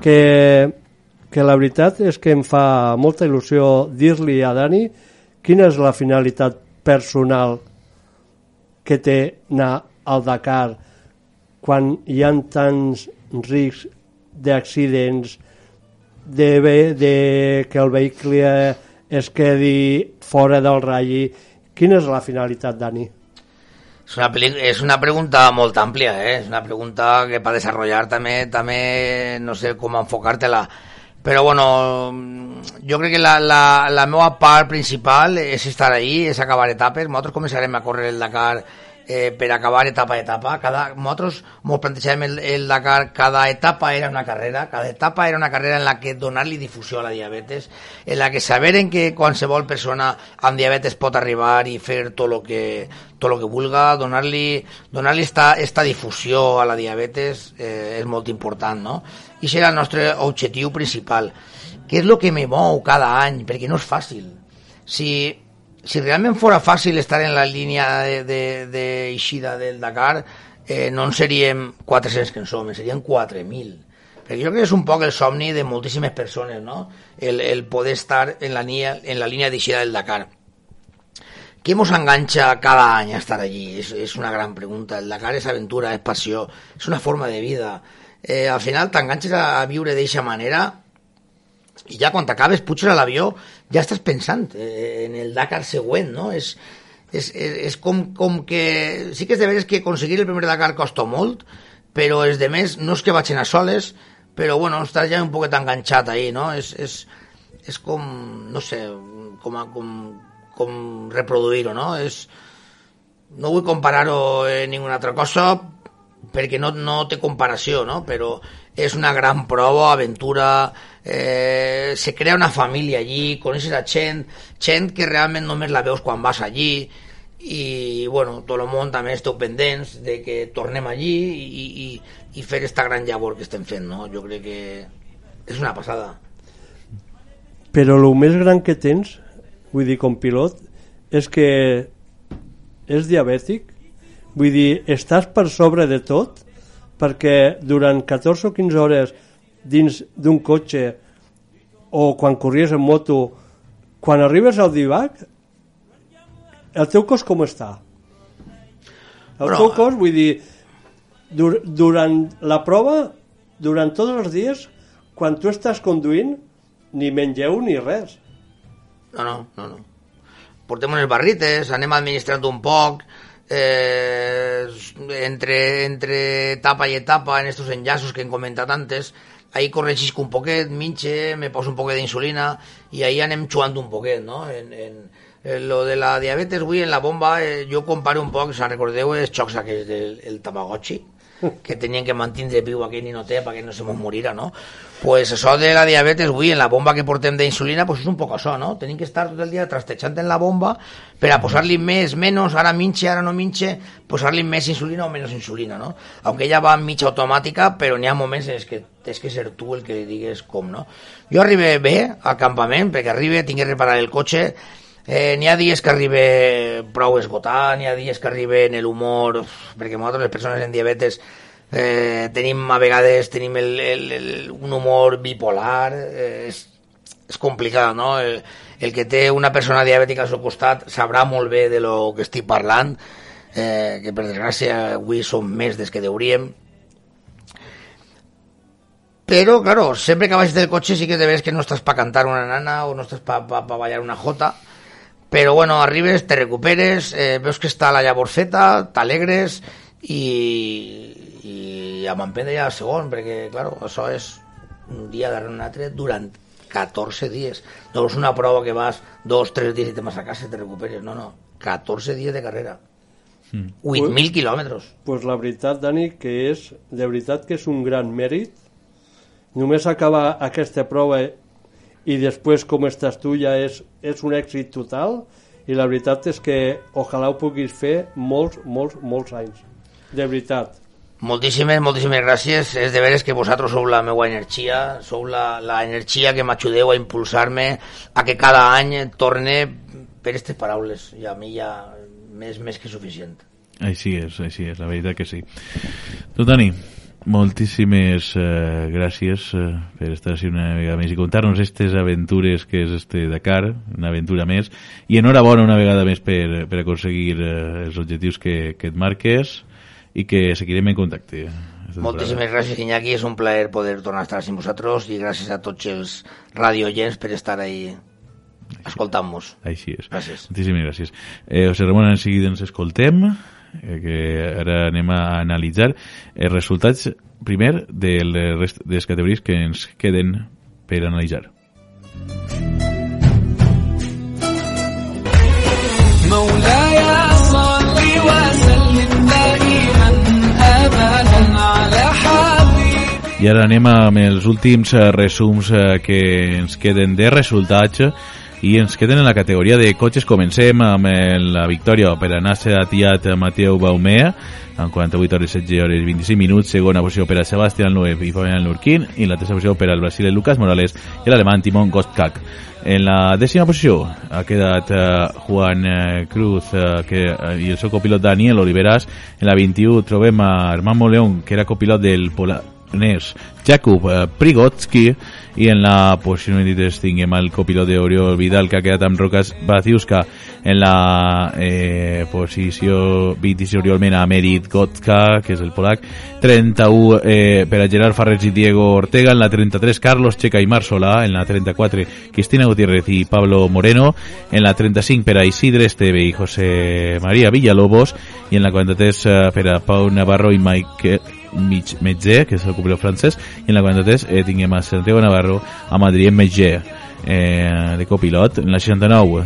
que, que la veritat és que em fa molta il·lusió dir-li a Dani quina és la finalitat personal que té anar al Dakar quan hi ha tants riscs d'accidents, de, de que el vehicle es quedi fora del ratll. Quina és la finalitat, Dani? És una, és una pregunta molt àmplia, eh? és una pregunta que per desenvolupar també, també no sé com enfocar-te-la. Però bueno, jo crec que la, la, la meva part principal és estar ahí, és acabar etapes. Nosaltres començarem a córrer el Dakar eh, per acabar etapa a etapa. Cada, nosaltres ens plantejàvem el, el Dakar, cada etapa era una carrera, cada etapa era una carrera en la que donar-li difusió a la diabetes, en la que saberen que qualsevol persona amb diabetes pot arribar i fer tot el que, tot lo que vulga, donar-li donar, esta, esta difusió a la diabetes eh, és molt important, no? I serà el nostre objectiu principal. Què és el que me mou cada any? Perquè no és fàcil. Si si realment fora fàcil estar en la línia d'eixida de, de, del Dakar, eh, no en seríem 400 que en som, en serien 4.000. Perquè jo crec que és un poc el somni de moltíssimes persones, no? El, el poder estar en la, línia, en la línia d'eixida del Dakar. Què ens enganxa cada any a estar allí? És, és una gran pregunta. El Dakar és aventura, és passió, és una forma de vida. Eh, al final t'enganxes a, a viure d'eixa manera i ja quan t'acabes, puges a l'avió, ja estàs pensant eh, en el Dakar següent, no? És, és, és, és com, com que... Sí que és de veres que aconseguir el primer Dakar costa molt, però els de més no és que vagin a soles, però bueno, estàs ja un poquet enganxat ahí, no? És, és, és com, no sé, com, com, com reproduir-ho, no? És, no vull comparar-ho en ninguna altra cosa perquè no, no té comparació, no? Però és una gran prova, aventura, eh, se crea una família allí, coneixes a gent, gent que realment només la veus quan vas allí, i bueno, tot el món també esteu pendents de que tornem allí i, i, i fer esta gran llavor que estem fent, no? Jo crec que és una passada. Però el més gran que tens, vull dir, com pilot, és que és diabètic, vull dir, estàs per sobre de tot, perquè durant 14 o 15 hores dins d'un cotxe o quan corries en moto, quan arribes al divac, el teu cos com està? El Però... teu cos, vull dir, dur durant la prova, durant tots els dies, quan tu estàs conduint, ni mengeu ni res. No, no, no, no. Portem unes barrites, anem administrant un poc, eh, entre, entre etapa i etapa, en estos enllaços que hem comentat antes, ahí corregisc un poquet, minxe, me poso un poquet d'insulina i ahí anem xuant un poquet, no? En, en, en lo de la diabetes, avui en la bomba, eh, jo comparo un poc, si recordeu, els xocs aquells del el Tamagotchi, que tenien que mantenir viu aquell ninotet perquè no se mos morira, no? Pues això de la diabetes, avui, en la bomba que portem d'insulina, pues és un poc això, no? Tenim que estar tot el dia trastejant en la bomba per a posar-li més, menys, ara minxe, ara no minxe, posar-li més insulina o menys insulina, no? Aunque ella va mitja automàtica, però n'hi ha moments en què tens que ser tu el que li digues com, no? Jo arribé bé al campament, perquè arribe, tinc que reparar el cotxe, Eh, n'hi ha dies que arriba prou esgotat, n'hi ha dies que arriba en l'humor, perquè nosaltres les persones en diabetes eh, tenim a vegades tenim el, el, el, un humor bipolar, eh, és, és complicat, no? El, el que té una persona diabètica al seu costat sabrà molt bé de lo que estic parlant, eh, que per desgràcia avui som més des que deuríem, però, claro, sempre que baixes del cotxe sí que te ves que no estàs pa cantar una nana o no estàs pa, pa, pa ballar una jota, però bueno, arribes, te recuperes, eh, veus que està la llavor feta, t'alegres i, i a m'emprendre ja el segon, perquè, claro, això és un dia darrere un altre durant 14 dies. No és una prova que vas dos, tres dies i te vas a casa i te recuperes. No, no. 14 dies de carrera. Mm. 8.000 quilòmetres. Pues la veritat, Dani, que és, de veritat que és un gran mèrit. Només acabar aquesta prova i després com estàs tu ja és, és un èxit total i la veritat és que ojalà ho puguis fer molts, molts, molts anys de veritat Moltíssimes, moltíssimes gràcies. És de veres que vosaltres sou la meva energia, sou la, la energia que m'ajudeu a impulsar-me a que cada any torne per aquestes paraules. I a mi ja més, més que suficient. Així és, així és, la veritat que sí. Tu, Dani, moltíssimes eh, gràcies eh, per estar així una vegada més i contar-nos aquestes aventures que és este Dakar, una aventura més, i enhorabona una vegada més per, per aconseguir eh, els objectius que, que et marques i que seguirem en contacte. Moltíssimes gràcies, Iñaki. És un plaer poder tornar a estar amb vosaltres i gràcies a tots els radioyents per estar ahí escoltant-nos. Així és. Gràcies. Moltíssimes gràcies. Eh, José Ramon, en seguida ens escoltem eh, que ara anem a analitzar els resultats primer de les, de les categories que ens queden per analitzar. مولاي صل وسلم دائما ابدا على حبيبي i ara anem amb els últims resums que ens queden de resultats i ens queden en la categoria de cotxes. Comencem amb la victòria per a Nasser Atiat Mateu Baumea amb 48 hores, 16 hores, 25 minuts. Segona posició per a Sebastián Loeb i Fabián Lurquín i la tercera posició per al Brasil Lucas Morales i l'alemany Timon Gostkak. En la dècima posició ha quedat uh, Juan uh, Cruz uh, que, uh, i el seu copilot Daniel Oliveras. En la 21 trobem a Armand León, que era copilot del Pola danès Jakub eh, Prigotski i en la posició 23 tinguem el copilot d'Oriol Vidal que ha quedat amb Rokas Baciuska. En la eh, posició 26 Oriol Mena Merit Gotka que és el polac. 31 eh, per a Gerard Farrés i Diego Ortega. En la 33 Carlos Checa i Mar Solà en la 34 Cristina Gutiérrez i Pablo Moreno. En la 35 per a Isidre Esteve i José María Villalobos. I en la 43 eh, per a Pau Navarro i Mike Mig que és el copilot francès, i en la 43 eh, tinguem a Santiago Navarro amb Adrien Metge eh, de copilot. En la 69,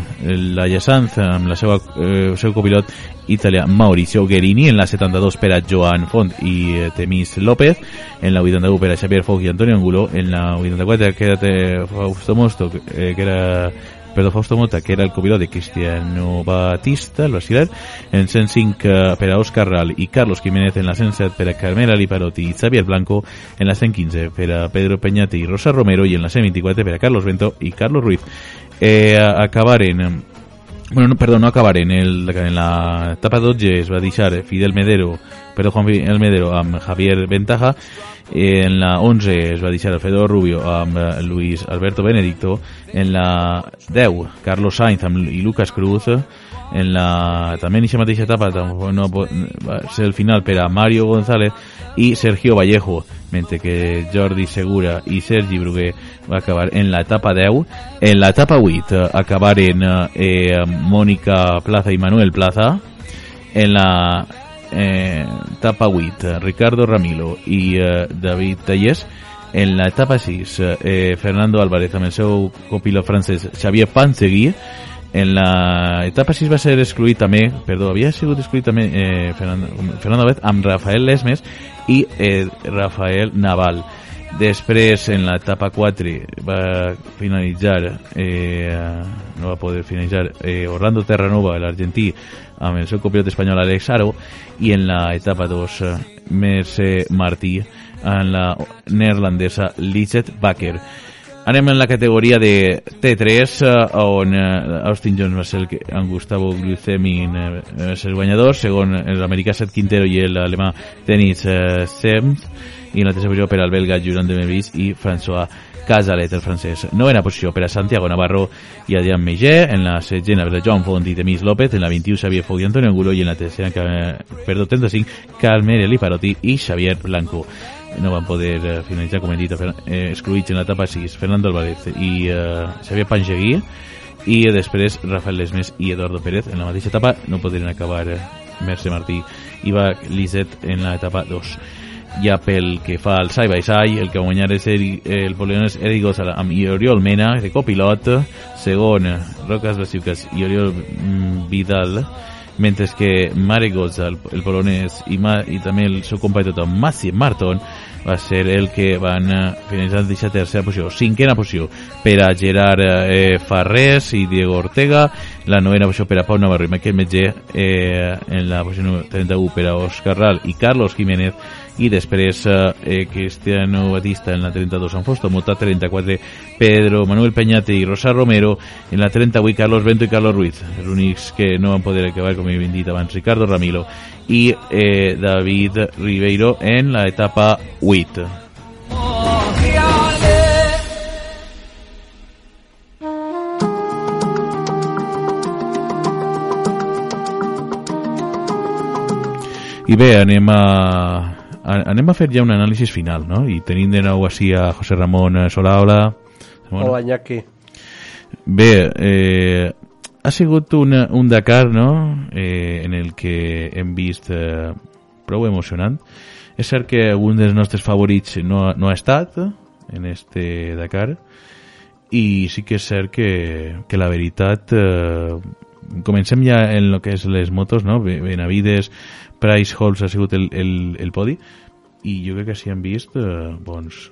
la Llesanz amb la seva, eh, el seu copilot italià Mauricio Guerini. En la 72 per a Joan Font i eh, Temis López. En la 81 per a Xavier Foch i Antonio Angulo. En la 84 quedat eh, Fausto Mosto, eh, que era perdó, Fausto Mota, que era el copilot de Cristiano Batista, el brasiler, en 105 uh, per Ral i Carlos Jiménez, en la 107 per a Carmela Liparotti i Xavier Blanco, en la 115 per a Pedro Peñate i Rosa Romero i en la 124 per a Carlos Bento i Carlos Ruiz. Eh, acabaren bueno, no, perdó, no acabarem el, en la etapa 12 es va deixar Fidel Medero perdó, Juan Fidel Medero amb Javier Ventaja. En la 11 es va deixar Alfredo Rubio amb Luis Alberto Benedicto. En la 10 Carlos Sainz amb, i Lucas Cruz en la, també en aquesta mateixa etapa no, va ser el final per a Mario González i Sergio Vallejo mentre que Jordi Segura i Sergi Bruguer va acabar en la etapa 10 en la etapa 8 acabaren eh, Mònica Plaza i Manuel Plaza en la eh, etapa 8 Ricardo Ramilo i eh, David Tallés en la etapa 6 eh, Fernando Álvarez amb el seu copilot francès Xavier Pansegui en la etapa 6 va ser excluït també, perdó, havia sigut excluït també eh, Fernando, Fernando Álvarez amb Rafael Lesmes i eh, Rafael Naval. Després, en l'etapa 4, va finalitzar, eh, no va poder finalitzar, eh, Orlando Terranova, l'argentí, amb el seu copilot espanyol Alex Aro, i en l'etapa 2, eh, Merce Martí, en la neerlandesa Lizet Bakker. Anem en la categoria de T3, eh, on eh, Austin Jones va ser que, en Gustavo Glucemin eh, va ser el guanyador, segon l'americà Seth Quintero i l'alemà Dennis eh, Sems, i en la tercera posició per al belga Julian de Mevis i François Casalet, el francès. Novena posició per a Santiago Navarro i Adrián Meyer, en la setzena per a Joan Font i Temis López, en la 21 Xavier Fou i Antonio Angulo. I en la tercera, perdó, 35, Carmen Eliparotti i Xavier Blanco no van poder eh, finalitzar, com hem dit, eh, excluïts en l'etapa 6, Fernando Álvarez i eh, Xavier Pangeguí i després Rafael Lesmes i Eduardo Pérez en la mateixa etapa. No podrien acabar eh, Merce Martí i va Lizet en l'etapa 2 ja pel que fa al side by side el que va guanyar és el, el polonès Eric Gosala amb Oriol Mena de copilot segon Rocas Basiucas i Oriol mm, Vidal mentre que Marek Goza, el, el polonès, i, Ma, i també el seu company tothom, Massi Marton, va ser el que van eh, finalitzar en aquesta tercera posició. Cinquena posició per a Gerard eh, Farrés i Diego Ortega, la novena posició per a Pau Navarro i Miquel Metger, eh, en la posició 31 per a Oscar Ral i Carlos Jiménez, i després eh, Cristiano Batista en la 32 San Fosto, Mota 34 Pedro Manuel Peñate i Rosa Romero en la 38 Carlos Bento i Carlos Ruiz els únics que no van poder acabar com he dit abans Ricardo Ramilo i eh, David Ribeiro en la etapa 8 I bé, anem a, anem a fer ja un anàlisi final, no? I tenim de nou així a José Ramon Solaola. Bueno. Hola, Iñaki. Bé, eh, ha sigut una, un Dakar, no?, eh, en el que hem vist eh, prou emocionant. És cert que un dels nostres favorits no, no ha estat en este Dakar i sí que és cert que, que la veritat eh, comencem ja en el que és les motos, no? Benavides, Price Halls ha sigut el, el, el podi i jo crec que s'hi han vist eh, bons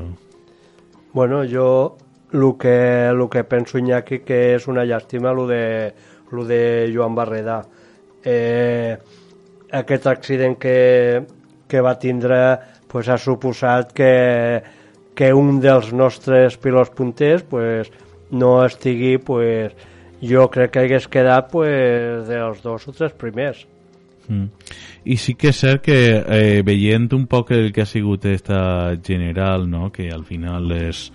Bueno, jo el que, el que penso, Iñaki, que és una llàstima el de, lo de Joan Barreda. Eh, aquest accident que, que va tindre pues, ha suposat que, que un dels nostres pilots punters pues, no estigui, pues, jo crec que hagués quedat pues, dels dos o tres primers. Mm. I sí que és cert que eh, veient un poc el que ha sigut esta general, no? que al final és...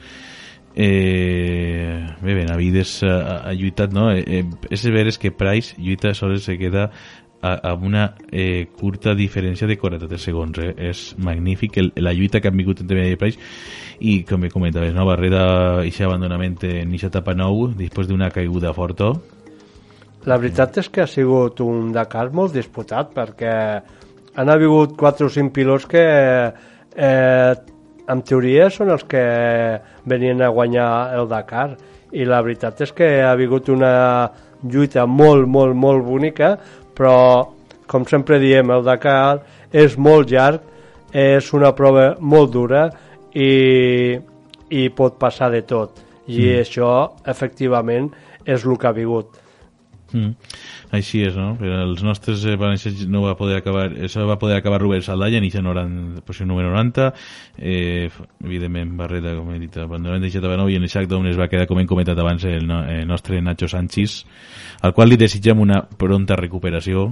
Eh, bé, Benavides ha, ha lluitat, no? Eh, eh, és veres que Price lluita sols se queda a, amb una eh, curta diferència de 43 segons eh? és magnífic el, la lluita que han vingut entre Benavides i Price i com comentaves no? Barreda i abandonament en aquesta etapa 9 després d'una caiguda forta la veritat és que ha sigut un Dakar molt disputat perquè han hagut 4 o 5 pilots que eh, en teoria són els que venien a guanyar el Dakar. I la veritat és que ha hagut una lluita molt, molt, molt bonica però com sempre diem el Dakar és molt llarg és una prova molt dura i, i pot passar de tot. I mm. això efectivament és el que ha vingut Mm. Així és, no? Per els nostres eh, valencians no va poder acabar, això va poder acabar Rubén Saldalla, en posició número 90, eh, evidentment Barreta, com he dit, abandonant de Xatabanov i en el sac d'on es va quedar, com hem comentat abans, el, no, el nostre Nacho Sánchez, al qual li desitgem una pronta recuperació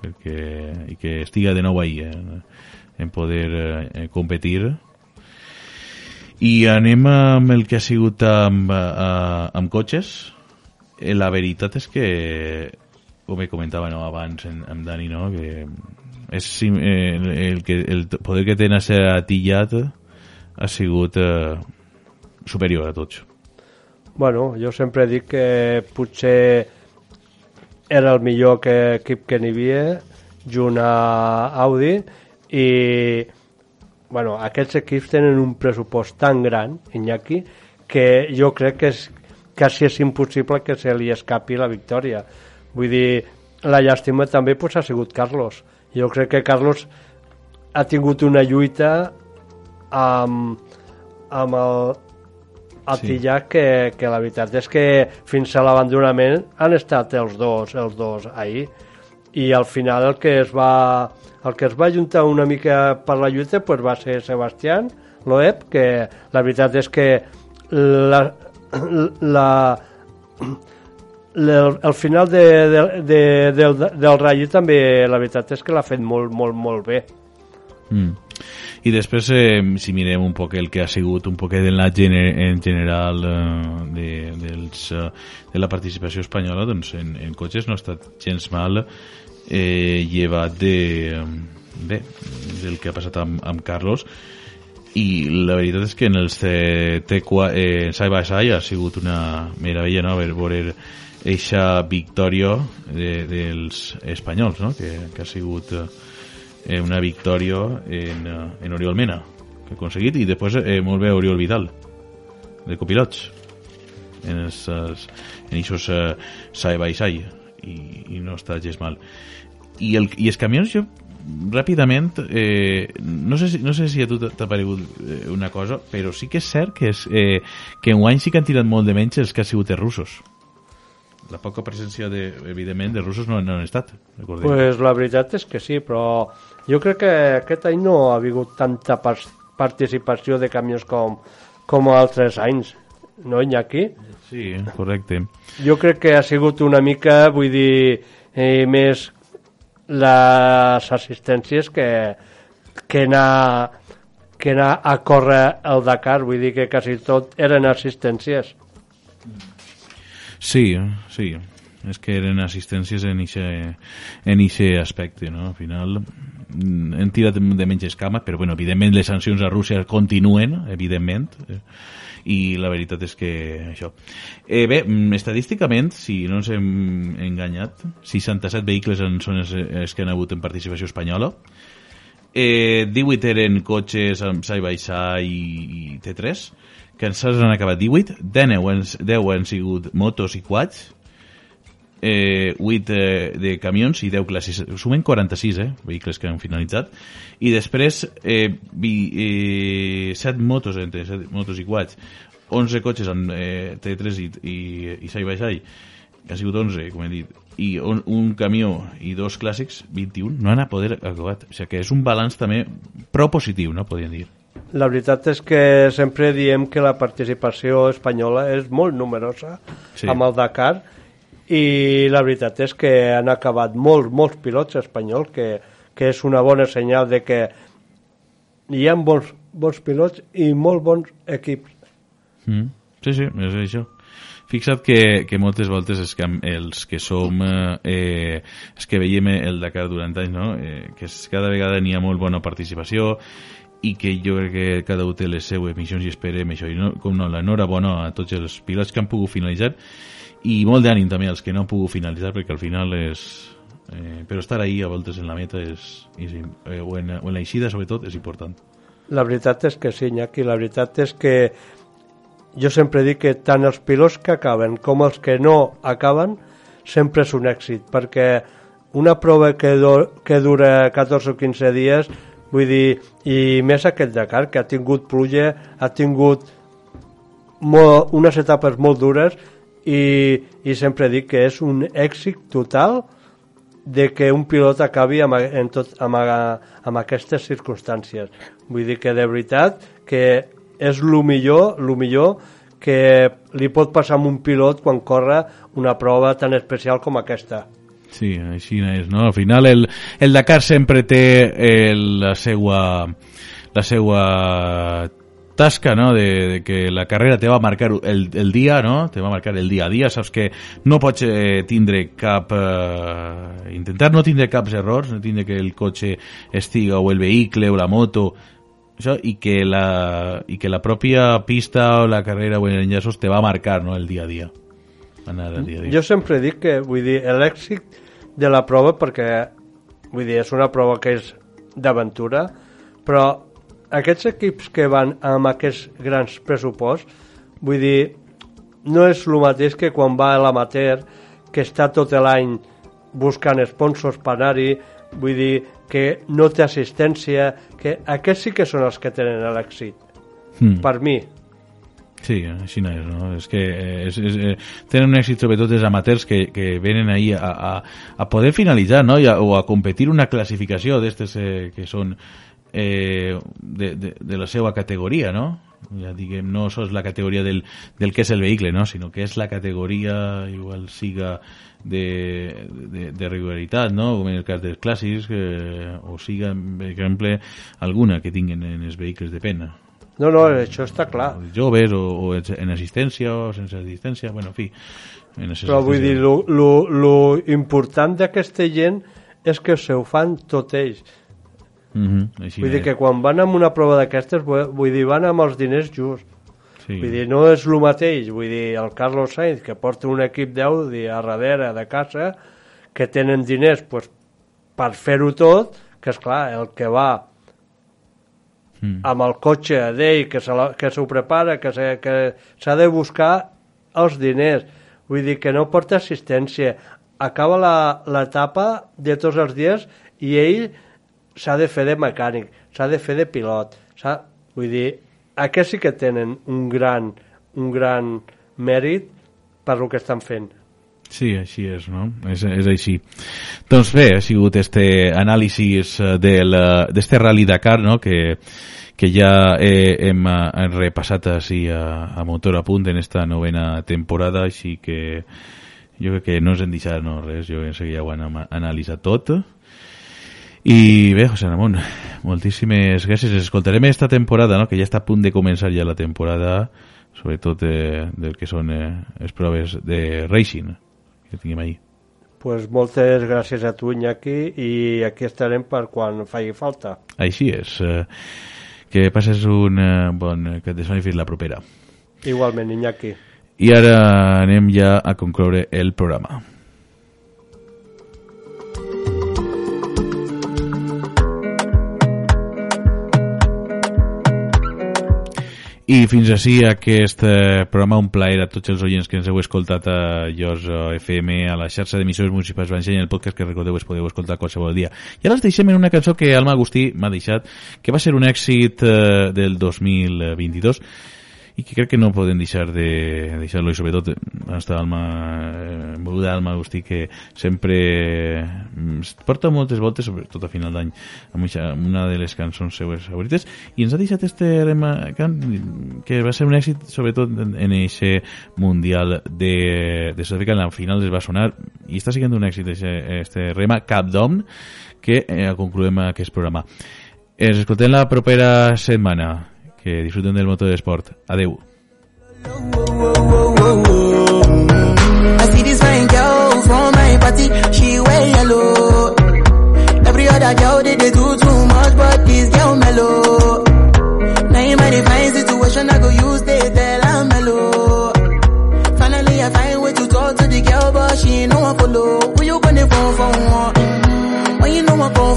perquè, i que estiga de nou ahí, eh, en poder eh, competir i anem amb el que ha sigut amb, amb, amb cotxes Eh, la veritat és que com comentava no, abans en, amb Dani no, que és, eh, el, que, el poder que tenen a ser atillat ha sigut eh, superior a tots. Bueno, jo sempre dic que potser era el millor que, equip que n'hi havia junt a Audi i bueno, aquests equips tenen un pressupost tan gran, Iñaki, que jo crec que és quasi és impossible que se li escapi la victòria. Vull dir, la llàstima també pues, ha sigut Carlos. Jo crec que Carlos ha tingut una lluita amb, amb el, el Sí. que, que la veritat és que fins a l'abandonament han estat els dos, els dos ahir i al final el que es va el que es va juntar una mica per la lluita pues va ser Sebastián Loeb que la veritat és que la, la, la el final de, de, de, del, del Rayo també la veritat és que l'ha fet molt, molt, molt bé Mm. I després, eh, si mirem un poc el que ha sigut un poc de la gener en general eh, de, dels, eh, de la participació espanyola, doncs en, en cotxes no ha estat gens mal eh, llevat de, eh, bé, del que ha passat amb, amb Carlos i la veritat és que en els eh, T4 eh, side by side ha sigut una meravella no? veure, eixa victòria de, dels espanyols no? que, que ha sigut eh, eh, una victòria en, eh, en Oriol Mena que ha aconseguit i després eh, molt bé Oriol Vidal de copilots en els, els en aquests eh, side by side i, i no està gens mal i, el, i els camions jo ràpidament eh, no, sé si, no sé si a tu t'ha paregut eh, una cosa però sí que és cert que, és, eh, que en guany sí que han tirat molt de menys els que ha sigut els russos la poca presència de, evidentment de russos no, no han estat recordem. Pues la veritat és que sí, però jo crec que aquest any no ha hagut tanta participació de camions com, com altres anys, no, Iñaki? sí, correcte Jo crec que ha sigut una mica, vull dir, eh, més les assistències que, que anar que anar a córrer el Dakar, vull dir que quasi tot eren assistències. Sí, sí. És que eren assistències en ixe, en ixe aspecte, no? Al final mm, hem tirat de menys escama, però bueno, evidentment les sancions a Rússia continuen, evidentment, eh, i la veritat és que això. Eh, bé, mm, estadísticament, si no ens hem enganyat, 67 vehicles en són els, els que han hagut en participació espanyola, eh, 18 eren cotxes amb side by i, i T3 que ens han acabat 18 10 han, 10 han sigut motos i quads eh, 8 eh, de camions i 10 classes sumen 46 eh, vehicles que han finalitzat i després eh, vi, eh, 7 motos entre 7 motos i quads 11 cotxes amb eh, T3 i, i, i side by side que ha sigut 11, com he dit, i un, un camió i dos clàssics, 21, no han a poder acabat. O sigui que és un balanç també prou positiu, no? Podríem dir. La veritat és que sempre diem que la participació espanyola és molt numerosa sí. amb el Dakar i la veritat és que han acabat molts, molts pilots espanyols que, que és una bona senyal de que hi ha bons, bons pilots i molt bons equips. Mm. Sí, sí, és això. Fixa't que, que moltes voltes és que els que som eh, els que veiem el Dakar durant anys no? eh, que és, cada vegada n'hi ha molt bona participació i que jo crec que cada un té les seues missions i esperem això. I no, com no, l'enhorabona a tots els pilots que han pogut finalitzar i molt d'ànim també als que no han pogut finalitzar perquè al final és eh, però estar ahí a voltes en la meta és, és eh, o, en, o en la eixida sobretot és important. La veritat és que sí, Iñaki, la veritat és que jo sempre dic que tant els pilots que acaben com els que no acaben sempre és un èxit, perquè una prova que, do, que dura 14 o 15 dies, vull dir, i més aquest Dakar, que ha tingut pluja, ha tingut molt, unes etapes molt dures i, i sempre dic que és un èxit total de que un pilot acabi amb, en tot, amb, amb aquestes circumstàncies. Vull dir que de veritat que és el millor, lo millor que li pot passar a un pilot quan corre una prova tan especial com aquesta. Sí, així és, no? Al final el, el Dakar sempre té el, la seua la seua tasca, no?, de, de que la carrera te va a marcar el, el dia, no?, te va a marcar el dia a dia, saps que no pots eh, tindre cap... Eh, intentar no tindre caps errors, no tindre que el cotxe estiga o el vehicle o la moto això, i que la, i que la pròpia pista o la carrera o els enllaços te va a marcar, no?, el dia a dia. Anar dia a dia. Jo sempre dic que, vull dir, l'èxit de la prova, perquè, vull dir, és una prova que és d'aventura, però aquests equips que van amb aquests grans pressuposts, vull dir, no és el mateix que quan va l'amateur, que està tot l'any buscant sponsors per anar-hi, vull dir que no té assistència, que aquests sí que són els que tenen l'èxit, Mm. per mi. Sí, així no és, no? És que eh, és, és, eh, tenen un èxit sobretot els amateurs que, que venen ahí a, a, a poder finalitzar, no? I a, o a competir una classificació d'estes eh, que són eh, de, de, de la seva categoria, no? Ja diguem, no sols la categoria del, del que és el vehicle, no? Sinó que és la categoria, igual siga de, de, de regularitat, no? Com en el cas dels clàssics, eh, o siga, per exemple, alguna que tinguin en els vehicles de pena No, no, això està clar. o joves o, o en assistència o sense assistència, bueno, en fi en Però vull dir, lo, lo, lo important d'aquesta gent és que se ho fan tot ells. uh -huh, així Vull dir és. que quan van amb una prova d'aquestes, vull vull dir, van amb els diners just. sí. Vull dir, no és el mateix. Vull dir, el Carlos Sainz, que porta un equip d'Audi a darrere de casa, que tenen diners pues, per fer-ho tot, que és clar, el que va Mm. amb el cotxe d'ell, que s'ho prepara, que s'ha de buscar els diners. Vull dir que no porta assistència. Acaba l'etapa de tots els dies i ell s'ha de fer de mecànic, s'ha de fer de pilot. Vull dir, aquests sí que tenen un gran, un gran mèrit per el que estan fent. Sí, així és, no? És, és així. Doncs bé, ha sigut este anàlisis eh, eh, d'este Rally Dakar, no?, que, que ja eh, hem, eh, hem repassat així a, a Motor a Punt en esta novena temporada, així que jo crec que no ens hem deixat no, res, jo penso que ja ho ama- analitzat tot. I bé, José Ramon, moltíssimes gràcies. Escoltarem esta temporada, no?, que ja està a punt de començar ja la temporada, sobretot eh, del que són eh, les proves de racing que tinguem ahir. Pues moltes gràcies a tu, Iñaki, i aquí estarem per quan faci falta. Així és. Eh, que passes un eh, bon cap de setmana i fins la propera. Igualment, Iñaki. I ara anem ja a concloure el programa. I fins així aquest eh, programa, un plaer a tots els oients que ens heu escoltat a eh, FM, a la xarxa d'emissores municipals Vangelia, el podcast que recordeu es podeu escoltar qualsevol dia. I ara els deixem en una cançó que Alma Agustí m'ha deixat, que va ser un èxit eh, del 2022 i que crec que no podem deixar de deixar-lo i sobretot està Alma eh, Alma Agustí que sempre mm, porta moltes voltes sobretot a final d'any amb una de les cançons seues favorites i ens ha deixat este rema que va ser un èxit sobretot en eixe mundial de, de Sud-àfrica en la final es va sonar i està sent un èxit eixe, este rema Cap d'Om que eh, concloem aquest programa. Ens escoltem la propera setmana que disfruten del motor de sport. Adeu. you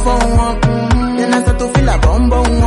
for? Then I start to feel a bum bum.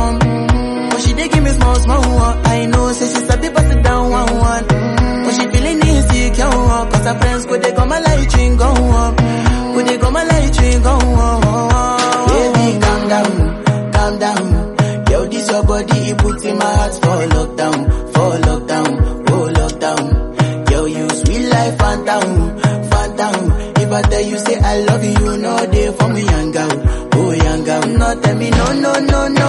For lockdown, for lockdown, oh lockdown. Yo, you sweet life, phantom, phantom. If I tell you say I love you, you know they for me young girl, oh young girl. No tell me no, no, no, no,